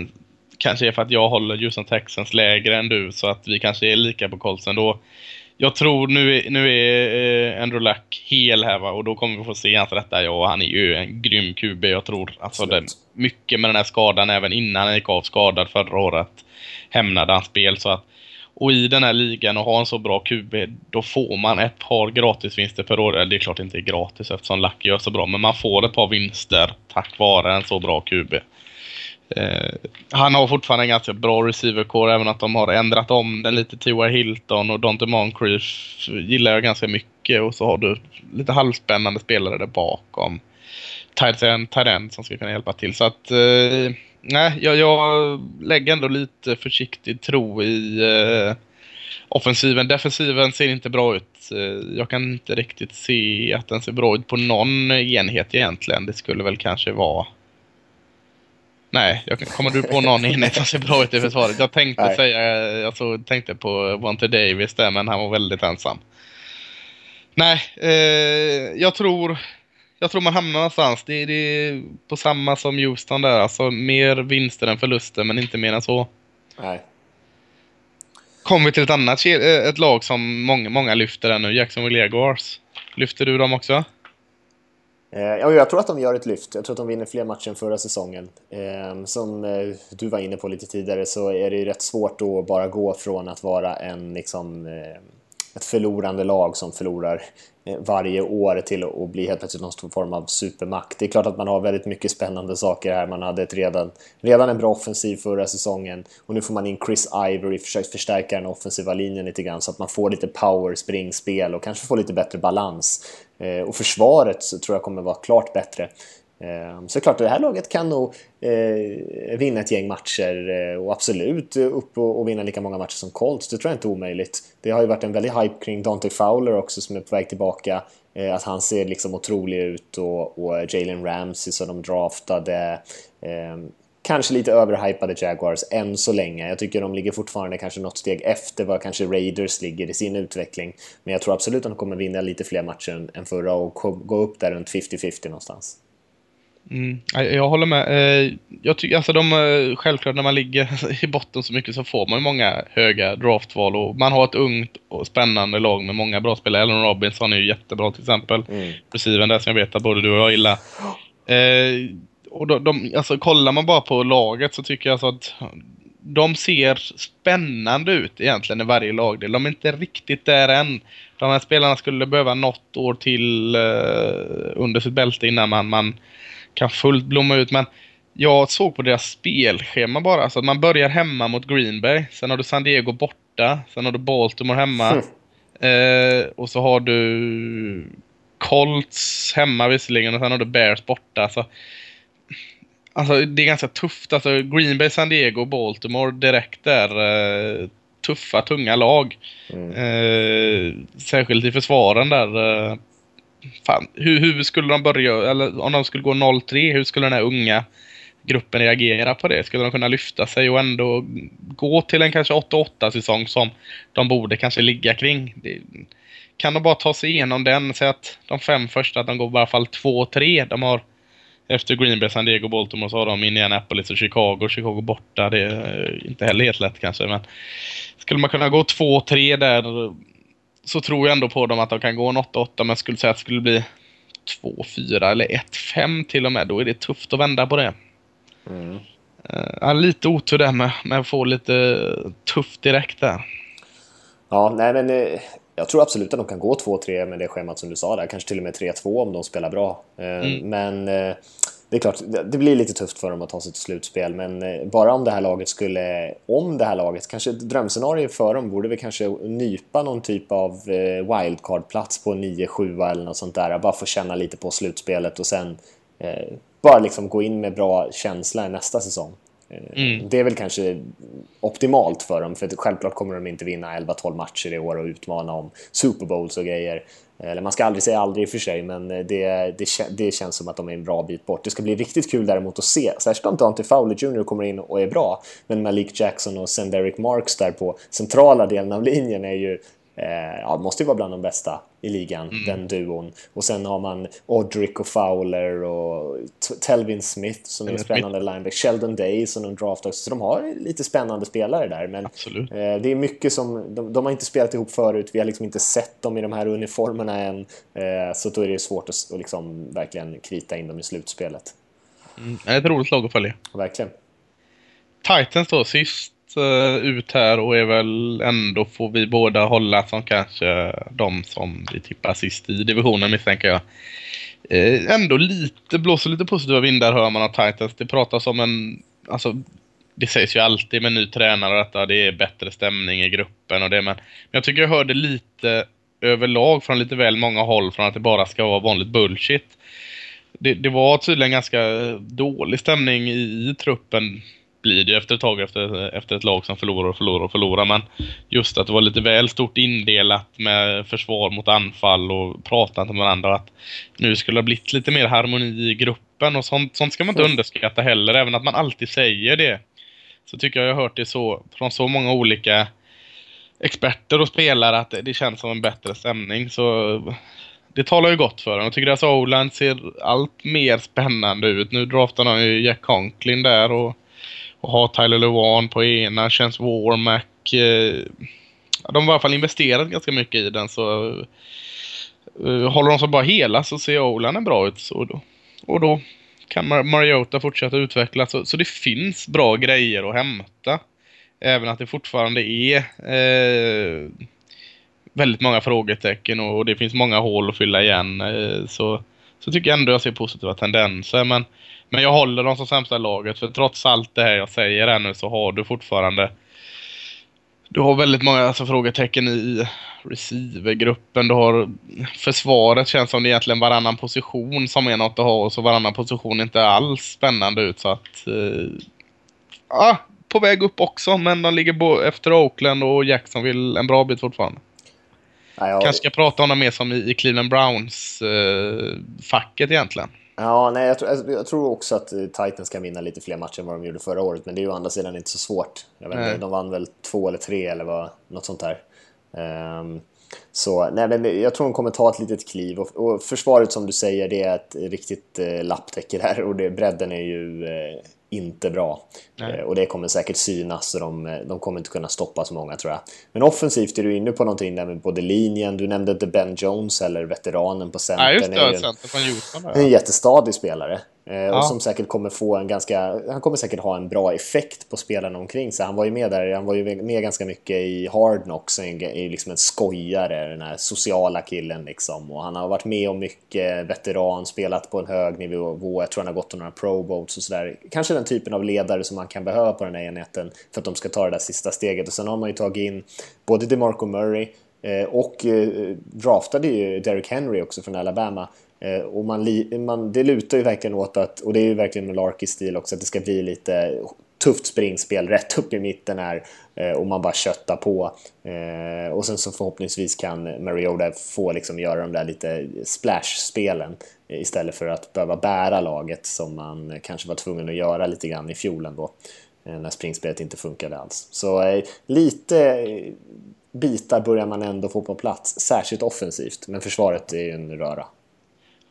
kanske är för att jag håller Houston Texans lägre än du så att vi kanske är lika på Colts ändå. Jag tror nu nu är eh, Andrew Luck hel här va? och då kommer vi få se hans rätta ja. Han är ju en grym QB jag tror. Alltså det, mycket med den här skadan även innan han gick av skadad förra året hämnade hans spel så att och i den här ligan och ha en så bra QB, då får man ett par gratisvinster per år. Eller det är klart det inte är gratis eftersom Lucky gör så bra, men man får ett par vinster tack vare en så bra QB. Eh, han har fortfarande en ganska bra receivercore även att de har ändrat om den lite. T.Y. Hilton och Dante Moncrief gillar jag ganska mycket och så har du lite halvspännande spelare där bakom. Tyrend som ska kunna hjälpa till. Så att eh, nej, jag, jag lägger ändå lite försiktig tro i eh, offensiven. Defensiven ser inte bra ut. Eh, jag kan inte riktigt se att den ser bra ut på någon enhet egentligen. Det skulle väl kanske vara... Nej, jag, kommer du på någon enhet som ser bra ut i försvaret? Jag tänkte Nej. säga, jag så, tänkte på Wante Davis där, men han var väldigt ensam. Nej, eh, jag tror jag tror man hamnar någonstans. Det, det är på samma som Houston där. Alltså mer vinster än förluster, men inte mer än så. Nej. Kommer vi till ett annat eh, ett lag som många, många lyfter där nu, Jacksonville Jaguars. Lyfter du dem också? Eh, ja, jag tror att de gör ett lyft. Jag tror att de vinner fler matcher än förra säsongen. Eh, som du var inne på lite tidigare så är det ju rätt svårt att bara gå från att vara en liksom ett förlorande lag som förlorar eh, varje år till att bli helt plötsligt någon form av supermakt. Det är klart att man har väldigt mycket spännande saker här. Man hade ett redan, redan en bra offensiv förra säsongen och nu får man in Chris Ivory, försökt förstärka den offensiva linjen lite grann så att man får lite power, springspel och kanske får lite bättre balans. Eh, och försvaret så tror jag kommer vara klart bättre. Ehm, så klart, det här laget kan nog eh, vinna ett gäng matcher eh, och absolut upp och, och, vinna lika många matcher som Colts. Det tror jag inte är omöjligt. Det har ju varit en väldig hype kring Dante Fowler också som är på väg tillbaka. Eh, att han ser liksom otrolig ut och, och Jalen Ramsey som de draftade. Eh, kanske lite överhypade Jaguars än så länge. Jag tycker de ligger fortfarande kanske något steg efter vad kanske Raiders ligger i sin utveckling. Men jag tror absolut att de kommer vinna lite fler matcher än förra och gå upp där runt 50-50 någonstans. Mm, jag håller med. Eh, jag tycker alltså de, eh, självklart när man ligger <laughs> i botten så mycket så får man många höga draftval och man har ett ungt och spännande lag med många bra spelare. Ellen Robinson är ju jättebra till exempel. Mm. Receiven där som jag vet att både du och jag gillar. Eh, och de, de, alltså kollar man bara på laget så tycker jag alltså att de ser spännande ut egentligen i varje lagdel. De är inte riktigt där än. De här spelarna skulle behöva något år till eh, under sitt bälte innan man, man kan fullt blomma ut. Men jag såg på deras spelschema bara. Alltså att man börjar hemma mot Green Bay. Sen har du San Diego borta. Sen har du Baltimore hemma. Mm. Eh, och så har du Colts hemma visserligen och sen har du Bears borta. Så, alltså det är ganska tufft. Alltså Green Bay, San Diego, Baltimore direkt där. Eh, tuffa, tunga lag. Mm. Eh, särskilt i försvaren där. Fan, hur, hur skulle de börja, eller om de skulle gå 0-3, hur skulle den här unga gruppen reagera på det? Skulle de kunna lyfta sig och ändå gå till en kanske 8-8 säsong som de borde kanske ligga kring? Det, kan de bara ta sig igenom den, säg att de fem första, att de går i alla fall 2-3. De har efter Green Bay, San Diego, Baltimore så har de Indianapolis och Chicago. Chicago borta, det är inte heller helt lätt kanske. Men skulle man kunna gå 2-3 där så tror jag ändå på dem att de kan gå en 8-8. Men skulle säga att det skulle bli 2-4 eller 1-5 till och med. Då är det tufft att vända på det. Mm. Uh, lite otur där med, med att få lite tufft direkt där. Ja, nej men eh, jag tror absolut att de kan gå 2-3 med det schemat som du sa där. Kanske till och med 3-2 om de spelar bra. Eh, mm. Men eh, det är klart, det blir lite tufft för dem att ta sig till slutspel. Men eh, bara om det här laget skulle... Om det här laget, kanske ett drömscenario för dem borde vi kanske nypa någon typ av wildcard-plats på 9-7 eller något sånt där. Bara få känna lite på slutspelet och sen bara liksom gå in med bra känsla nästa säsong. Mm. Det är väl kanske optimalt för dem, för självklart kommer de inte vinna 11-12 matcher i år och utmana om Super Bowls och grejer. Eller man ska aldrig säga aldrig i och för sig, men det, det, det känns som att de är en bra bit bort. Det ska bli riktigt kul däremot att se, särskilt om Dante Fowler Jr kommer in och är bra. Men Malik Jackson och sen Derek Marks där på centrala delen av linjen är ju ja, det måste ju vara bland de bästa i ligan, mm. den duon. Och sen har man Odrick och Fowler och Telvin Smith som är en spännande linebacker. Sheldon Day som de draft också. Så de har lite spännande spelare där. Men eh, det är mycket som, de, de, har inte spelat ihop förut. Vi har liksom inte sett dem i de här uniformerna än. Eh, så då är det svårt att, att liksom verkligen krita in dem i slutspelet. Mm, det är ett roligt lag att följa. Verkligen. Titans då, sist Eh, ut här och är väl ändå får vi båda hålla som kanske de som vi tippar sist i divisionen misstänker jag. Uh, ändå lite, blåser lite positiva vindar hör man av Titans. Det pratas om en, alltså det sägs ju alltid med ny tränare att det är bättre stämning i gruppen och det men, men jag tycker jag hörde lite överlag från lite väl många håll från att det bara ska vara vanligt bullshit. Det, det var tydligen ganska dålig stämning i, i truppen blir det efter ett tag efter, efter ett lag som förlorar och förlorar och förlorar. Men just att det var lite väl stort indelat med försvar mot anfall och prata med varandra. Att nu skulle det ha blivit lite mer harmoni i gruppen och sånt, sånt ska man inte underskatta heller. Även att man alltid säger det. Så tycker jag jag har hört det så från så många olika experter och spelare att det känns som en bättre stämning. Så det talar ju gott för dem. Jag tycker deras O-line ser allt mer spännande ut. Nu draftar de ju Jack Conklin där och och ha Tyler Lewan på ena, känns Warmack. Eh, de har i alla fall investerat ganska mycket i den så eh, håller de sig bara hela så ser Olanen bra ut. Så då, och då kan Mar Mariota fortsätta utvecklas. Så, så, det finns bra grejer att hämta. Även att det fortfarande är eh, väldigt många frågetecken och, och, det finns många hål att fylla igen. Eh, så, så tycker jag ändå jag ser positiva tendenser. Men men jag håller dem som sämsta laget för trots allt det här jag säger här nu så har du fortfarande du har väldigt många alltså, frågetecken i receivergruppen. Du har försvaret känns som det egentligen varannan position som är något att ha och så varannan position inte alls spännande ut så att eh, ja, på väg upp också men de ligger efter Oakland och Jacksonville en bra bit fortfarande. Ja, jag... Kanske ska prata om dem mer som i, i Cleveland Browns eh, facket egentligen. Ja, nej, jag, tror, jag tror också att eh, Titans kan vinna lite fler matcher än vad de gjorde förra året, men det är ju å andra sidan inte så svårt. Jag vet inte, de vann väl två eller tre eller vad, något sånt där. Um, så nej, men jag tror de kommer ta ett litet kliv och, och försvaret som du säger, det är ett riktigt eh, lapptäcke där och det, bredden är ju eh, inte bra. Eh, och det kommer säkert synas, så de, eh, de, kommer inte kunna stoppa så många tror jag. Men offensivt är du inne på någonting där med både linjen, du nämnde inte Ben Jones eller veteranen på center. Ja, just det, en, center från Houston. En jättestadig spelare. Eh, ja. Och som säkert kommer få en ganska, han kommer säkert ha en bra effekt på spelarna omkring sig. Han var ju med där, han var ju med ganska mycket i Hard Knocks, är liksom en skojare, den här sociala killen liksom. Och han har varit med om mycket, veteran, spelat på en hög nivå, jag tror han har gått några pro boats och sådär. Kanske den typen av ledare som man kan behöva på den här enheten för att de ska ta det där sista steget. Och sen har man ju tagit in både DeMarco Murray eh, och eh, draftade ju Derrick Henry också från Alabama Eh, och man, man, det lutar ju verkligen åt att, och det är ju verkligen med Larkys stil också, att det ska bli lite tufft springspel rätt upp i mitten här eh, och man bara köttar på. Eh, och sen så förhoppningsvis kan Mariota få liksom göra de där lite splash-spelen istället för att behöva bära laget som man kanske var tvungen att göra lite grann i fjol ändå när springspelet inte funkade alls. Så lite bitar börjar man ändå få på plats, särskilt offensivt, men försvaret är ju en röra.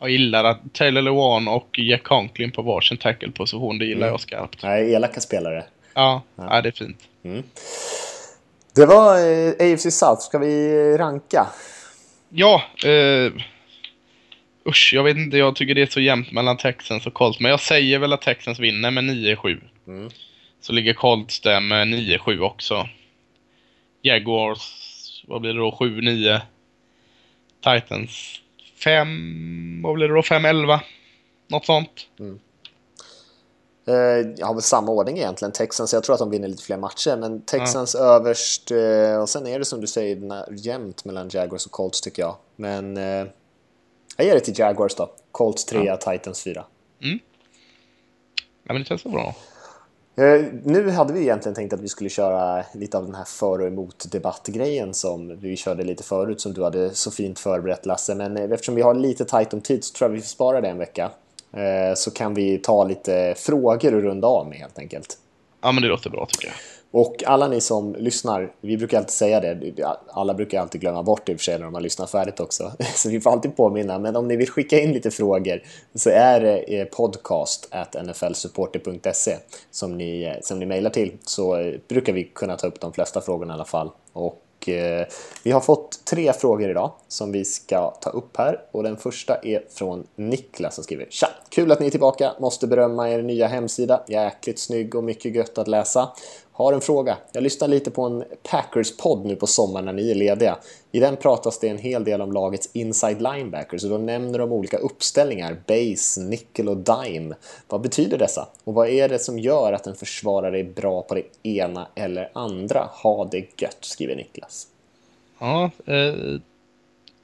Jag gillar att Taylor Lewan och Jack Conklin på varsin tackle-position. Det gillar mm. jag skarpt. Nej, elaka spelare. Ja, ja. ja det är fint. Mm. Det var eh, AFC South. Ska vi ranka? Ja. Eh, usch, jag vet inte. Jag tycker det är så jämnt mellan Texans och Colts. Men jag säger väl att Texans vinner med 9-7. Mm. Så ligger Colts där med 9-7 också. Jaguars, vad blir det då? 7-9. Titans 5, vad blir det då? 5-11? Något sånt. Mm. Eh, jag har väl samma ordning egentligen, Texans. Jag tror att de vinner lite fler matcher, men Texans ja. överst eh, och sen är det som du säger jämnt mellan Jaguars och Colts tycker jag. Men eh, jag ger det till Jaguars då. Colts 3, ja. Titans 4. Mm. Ja, men det känns så bra. Eh, nu hade vi egentligen tänkt att vi skulle köra lite av den här för och emot debattgrejen som vi körde lite förut som du hade så fint förberett Lasse. Men eh, eftersom vi har lite tajt om tid så tror jag vi får spara det en vecka. Eh, så kan vi ta lite frågor och runda av med helt enkelt. Ja men det låter bra tycker jag. Och alla ni som lyssnar, vi brukar alltid säga det, alla brukar alltid glömma bort det i och för sig när de har lyssnat färdigt också. <laughs> Så vi får alltid påminna, men om ni vill skicka in lite frågor så är det eh, podcast at nflsupporter.se som ni, eh, som ni mejlar till så eh, brukar vi kunna ta upp de flesta frågorna i alla fall. Och Eh, vi har fått tre frågor idag som vi ska ta upp här och den första är från Niklas som skriver Tja! Kul att ni är tillbaka, måste berömma er nya hemsida, jäkligt snygg och mycket gött att läsa. Har en fråga. Jag lyssnar lite på en Packers-podd nu på sommaren när ni är lediga. I den pratas det en hel del om lagets inside linebackers och då nämner de olika uppställningar, base, nickel och dime. Vad betyder dessa? Och vad är det som gör att en försvarare är bra på det ena eller andra? Ha det gött, skriver Niklas. Ja, eh,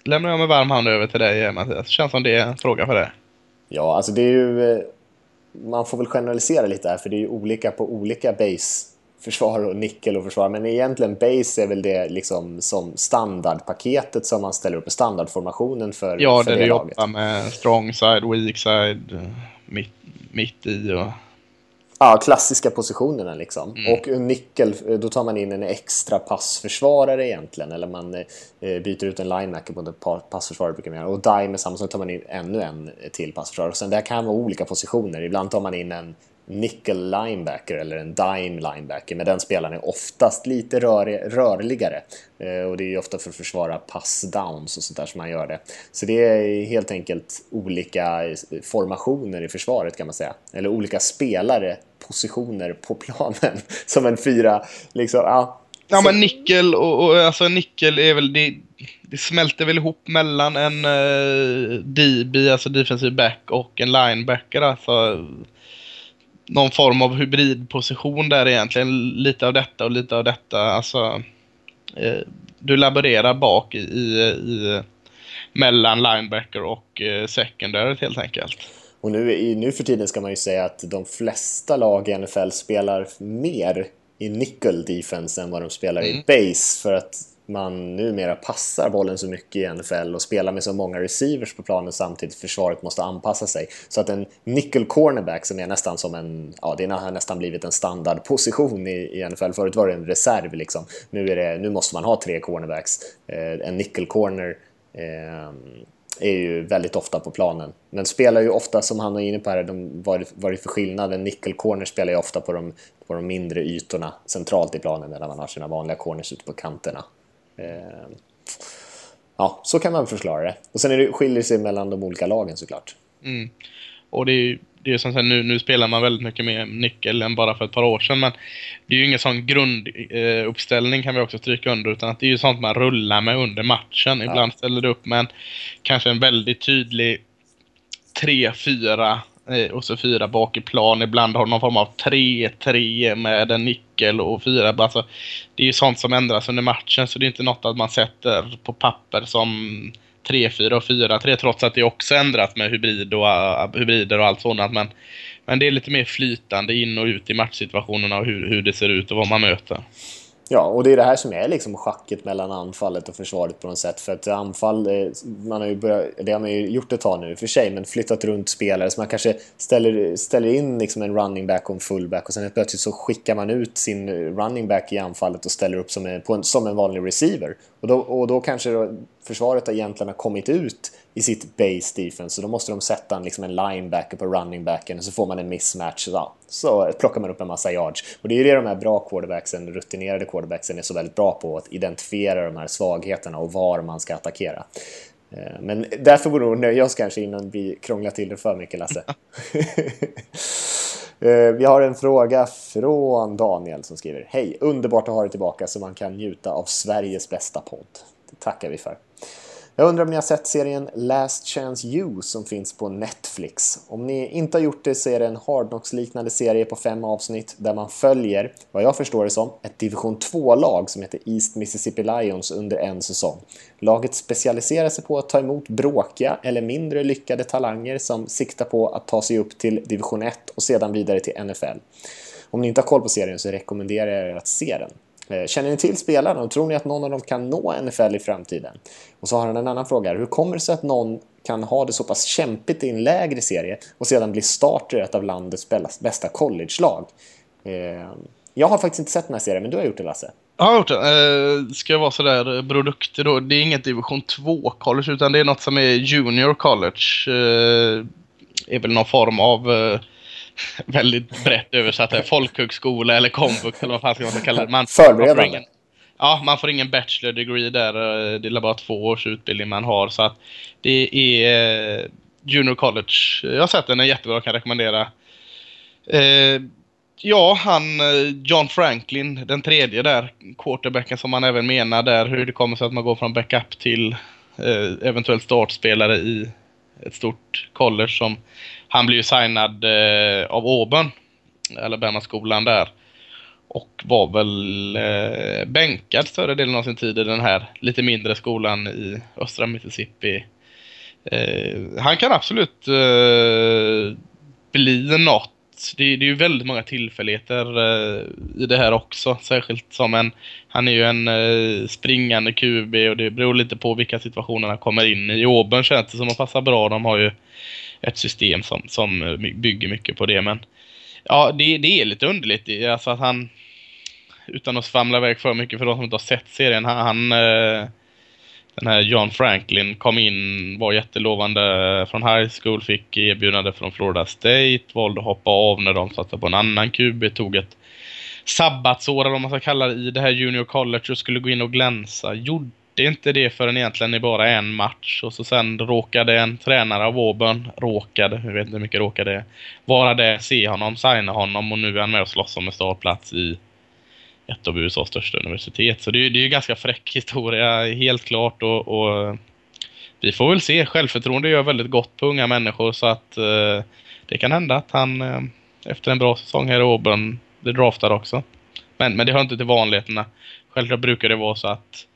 lämnar jag med varm hand över till dig Mattias. Känns som det är en fråga för dig. Ja, alltså det är ju... Eh, man får väl generalisera lite här för det är ju olika på olika base försvar och nickel och försvar. Men egentligen base är väl det liksom som standardpaketet som man ställer upp i standardformationen för Ja, för det, det jobbar med strong side, weak side, mitt, mitt i och... Ja, klassiska positionerna liksom. Mm. Och nickel, då tar man in en extra passförsvarare egentligen. Eller man eh, byter ut en linebacker på ett passförsvarare brukar man göra. Och dime är samma sak, tar man in ännu en till passförsvarare. Och sen det här kan vara olika positioner. Ibland tar man in en nickel linebacker eller en dime linebacker, men den spelaren är oftast lite rör, rörligare. Eh, och det är ju ofta för att försvara pass downs och sånt där som man gör det. Så det är helt enkelt olika formationer i försvaret kan man säga. Eller olika spelare, positioner på planen. <laughs> Som en fyra, liksom, ja. Ja men nickel och, och alltså nickel är väl det, det smälter väl ihop mellan en uh, DB, alltså defensive back och en linebacker alltså någon form av hybridposition där egentligen. Lite av detta och lite av detta. Alltså, eh, du laborerar bak i, i, mellan linebacker och eh, secondary helt enkelt. Och nu, nu för tiden ska man ju säga att de flesta lag i NFL spelar mer i nickel defense än vad de spelar mm. i base. För att man numera passar bollen så mycket i NFL och spelar med så många receivers på planen samtidigt försvaret måste anpassa sig. Så att en nickel cornerback som är nästan som en, ja det har nästan blivit en standardposition i, i NFL. Förut var det en reserv liksom. Nu, är det, nu måste man ha tre cornerbacks. Eh, en nickel corner eh, är ju väldigt ofta på planen. Men spelar ju ofta, som han var inne på här, de, vad, vad är det för skillnad? En nickel corner spelar ju ofta på de, på de mindre ytorna centralt i planen medan man har sina vanliga corners ute på kanterna. Eh, ja, så kan man förklara det. Och sen är det, skiljer sig mellan de olika lagen såklart. Mm. Och det är, det är ju som sagt, nu, nu spelar man väldigt mycket mer nickel än bara för ett par år sedan. Men det är ju ingen sån grunduppställning eh, kan vi också stryka under. Utan att det är ju sånt man rullar med under matchen. Ibland ja. ställer det upp med en, kanske en väldigt tydlig 3-4 eh, Eh, och så fyra bak i plan. Ibland har någon form av 3-3 med en nickel och fyra. Alltså, det är ju sånt som ändras under matchen så det är inte något att man sätter på papper som 3-4 och 4-3 trots att det också ändras med hybrid och, uh, hybrider och allt sådant. Men, men det är lite mer flytande in och ut i matchsituationerna och hur, hur det ser ut och vad man möter. Ja, och det är det här som är liksom schacket mellan anfallet och försvaret på något sätt. För att anfall, eh, man har ju börjat, det har man ju gjort ett tag nu för sig, men flyttat runt spelare så man kanske ställer, ställer in liksom en running back och en fullback och sen plötsligt så skickar man ut sin running back i anfallet och ställer upp som en, en som en vanlig receiver. Och då, och då kanske då försvaret egentligen har kommit ut i sitt base defense. Så då måste de sätta en, liksom en linebacker på running backen och så får man en mismatch. Ja, så plockar man upp en massa yards. Och det är ju det de här bra quarterbacksen, rutinerade quarterbacksen är så väldigt bra på. Att identifiera de här svagheterna och var man ska attackera. Eh, men därför borde vi nöja oss kanske innan vi krånglar till det för mycket, Lasse. <laughs> Eh, vi har en fråga från Daniel som skriver Hej, underbart att ha dig tillbaka så man kan njuta av Sveriges bästa podd. Det tackar vi för. Jag undrar om ni har sett serien Last Chance You som finns på Netflix. Om ni inte har gjort det så är det en Hard liknande serie på fem avsnitt där man följer, vad jag förstår det som, ett division 2-lag som heter East Mississippi Lions under en säsong. Laget specialiserar sig på att ta emot bråkiga eller mindre lyckade talanger som siktar på att ta sig upp till division 1 och sedan vidare till NFL. Om ni inte har koll på serien så rekommenderar jag er att se den. Eh, känner ni till spelarna och tror ni att någon av dem kan nå NFL i framtiden? Och så har han en annan fråga. Hur kommer det sig att någon kan ha det så pass kämpigt i en lägre serie och sedan bli starter i ett av landets bästa college-lag? Eh, jag har faktiskt inte sett den här serien, men du har gjort det Lasse. Jag har gjort det. Eh, ska jag vara sådär produkter då? Det är inget division 2 college utan det är något som är junior college. Det är väl någon form av <laughs> väldigt brett översatt här, folkhögskola eller komvux eller vad fan ska man kalla det. Man, Förberedande. Ja, man får ingen bachelor degree där. Eh, det är bara två års utbildning man har. Så att det är eh, Junior College. Jag har sett den, är jättebra, kan rekommendera. Eh, ja, han John Franklin, den tredje där, quarterbacken som man även menar där, hur det kommer sig att man går från backup till eventuellt startspelare i ett stort college som han blev ju signad eh, av Auburn, Alabama-skolan där. Och var väl eh, bänkad större delen av sin tid i den här lite mindre skolan i östra Mississippi. Eh, han kan absolut eh, bli något. Det, det, är ju väldigt många tillfälligheter eh, i det här också. Särskilt som en, han är ju en eh, springande QB och det beror lite på vilka situationer han kommer in i. I Auburn känns det som att passa bra. De har ju ett system som, som bygger mycket på det. Men ja, det, det är lite underligt. Alltså att han, utan att svamla iväg för mycket för de som inte har sett serien, han, han eh, den här John Franklin kom in, var jättelovande från high school, fick erbjudande från Florida State, valde att hoppa av när de satte på en annan QB, tog ett sabbatsår eller vad man ska kalla det i det här junior college och skulle gå in och glänsa. Gjorde gjorde inte det förrän egentligen i bara en match. Och så sen råkade en tränare av Auburn, råkade, jag vet inte hur mycket råkade, vara där, se honom, signa honom och nu är han med och slåss om en startplats i ett av USAs största universitet. Så det är, det är ju ganska fräck historia, helt klart. Och, och, vi får väl se. Självförtroende gör väldigt gott på unga människor så att eh, det kan hända att han eh, efter en bra säsong här i Auburn blir draftad också. Men, men det hör inte till vanligheterna. Självklart brukar det vara så att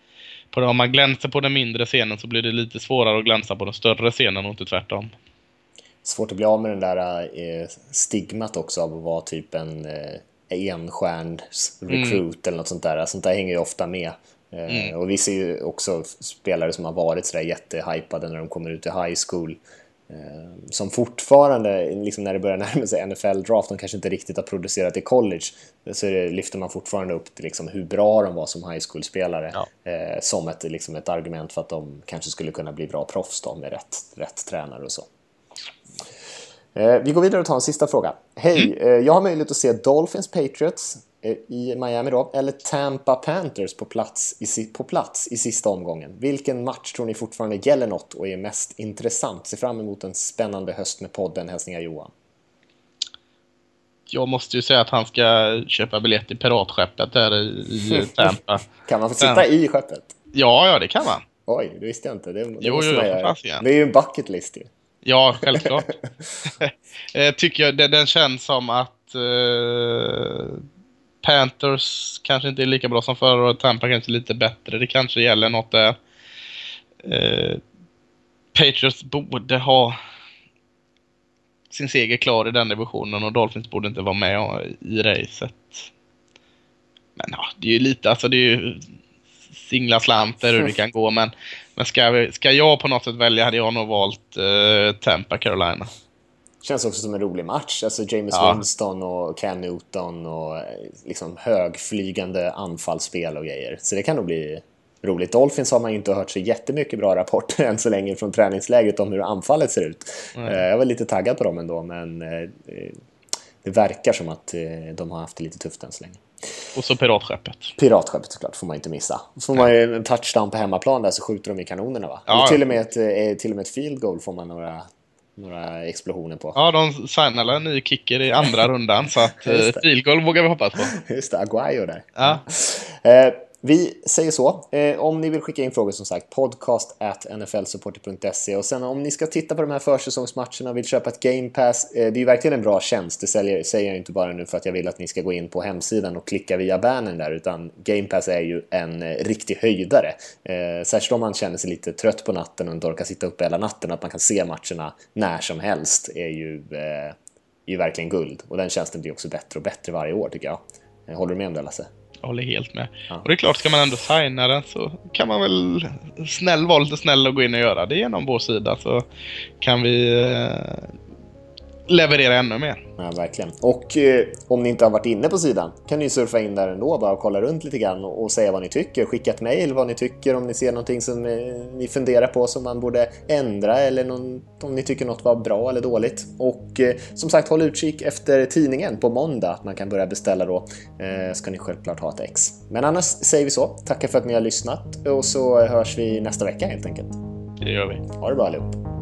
på, om man glänser på den mindre scenen så blir det lite svårare att glänsa på den större scenen och inte tvärtom. Svårt att bli av med den där eh, stigmat också av att vara typ en eh, enstjärns recruit mm. eller något sånt där. Sånt där hänger ju ofta med. Eh, mm. Och vi ser ju också spelare som har varit sådär jättehypade när de kommer ut i high school som fortfarande, liksom när det börjar närma sig NFL-draft, de kanske inte riktigt har producerat i college, så det, lyfter man fortfarande upp till liksom hur bra de var som high school-spelare ja. eh, som ett, liksom ett argument för att de kanske skulle kunna bli bra proffs då, med rätt, rätt tränare och så. Eh, vi går vidare och tar en sista fråga. Hej, mm. eh, jag har möjlighet att se Dolphins Patriots Eh, i Miami då, eller Tampa Panthers på plats, i, på plats i sista omgången. Vilken match tror ni fortfarande gäller något och är mest intressant? Se fram emot en spännande höst med podden. Hälsningar Johan. jag måste ju säga att han ska köpa biljett i piratskeppet där i, Tampa. <laughs> kan man få sitta i skeppet? Ja, ja, det kan man. Oj, det visste jag inte. Det, det jo, jo, fasiken. Det är ju en bucket list ju. Ja, självklart. <laughs> <laughs> Eh, tycker jag, den, den känns som att eh, Panthers kanske inte är lika bra som förra året. Tampa kanske är lite bättre. Det kanske gäller något där. Eh, Patriots borde ha sin seger klar i den divisionen och Dolphins borde inte vara med i racet. Men ja, det är ju lite, alltså det är ju singla slanter hur det kan gå men, men ska, vi, ska jag på något sätt välja hade jag nog valt eh, Tampa Carolina. Känns också som en rolig match. Alltså James Ja. Winston och Cam Newton och eh, liksom högflygande anfallsspel och grejer. Så det kan nog bli roligt. Dolphins har man ju inte hört så jättemycket bra rapporter <laughs> än så länge från träningslägret om hur anfallet ser ut. Eh, Jag var lite taggad på dem ändå, men eh, det verkar som att de har haft det lite tufft än så länge. Och så Piratskeppet. Piratskeppet såklart, får man inte missa. Får man ju en touchdown på hemmaplan där så skjuter de i kanonerna va? Ja, Eller till, och med ett, till och med ett field goal får man några, några explosioner på. Ja, de signade en ny kicker i andra <laughs> rundan så att eh, field goal vågar vi hoppas på. Just det, Aguayo där. Ja. Vi säger så. Eh, om ni vill skicka in frågor som sagt, podcast at nflsupporter.se och sen om ni ska titta på de här försäsongsmatcherna och vill köpa ett game pass, eh, det är ju verkligen en bra tjänst. Det säljer, säger jag inte bara nu för att jag vill att ni ska gå in på hemsidan och klicka via bannern där, utan game pass är ju en eh, riktig höjdare. Eh, särskilt om man känner sig lite trött på natten och inte orkar sitta uppe hela natten, att man kan se matcherna när som helst är ju, eh, är ju verkligen guld. Och den tjänsten blir också bättre och bättre varje år tycker jag. Eh, håller du med om det Lasse? Jag håller helt med. Och det är klart, ska man ändå signa den så kan man väl snäll vara lite snäll och gå in och göra det genom vår sida så kan vi eh, leverera ännu mer. Ja, verkligen. Och eh, om ni inte har varit inne på sidan kan ni surfa in där ändå bara och kolla runt lite grann och, och säga vad ni tycker. Skicka ett mejl vad ni tycker om ni ser någonting som eh, ni funderar på som man borde ändra eller någon, om ni tycker något var bra eller dåligt. Och eh, som sagt, håll utkik efter tidningen på måndag att man kan börja beställa då. Eh, ska ni självklart ha ett ex. Men annars säger vi så. Tackar för att ni har lyssnat och så hörs vi nästa vecka helt enkelt. Det gör vi. Ha det bra allihop.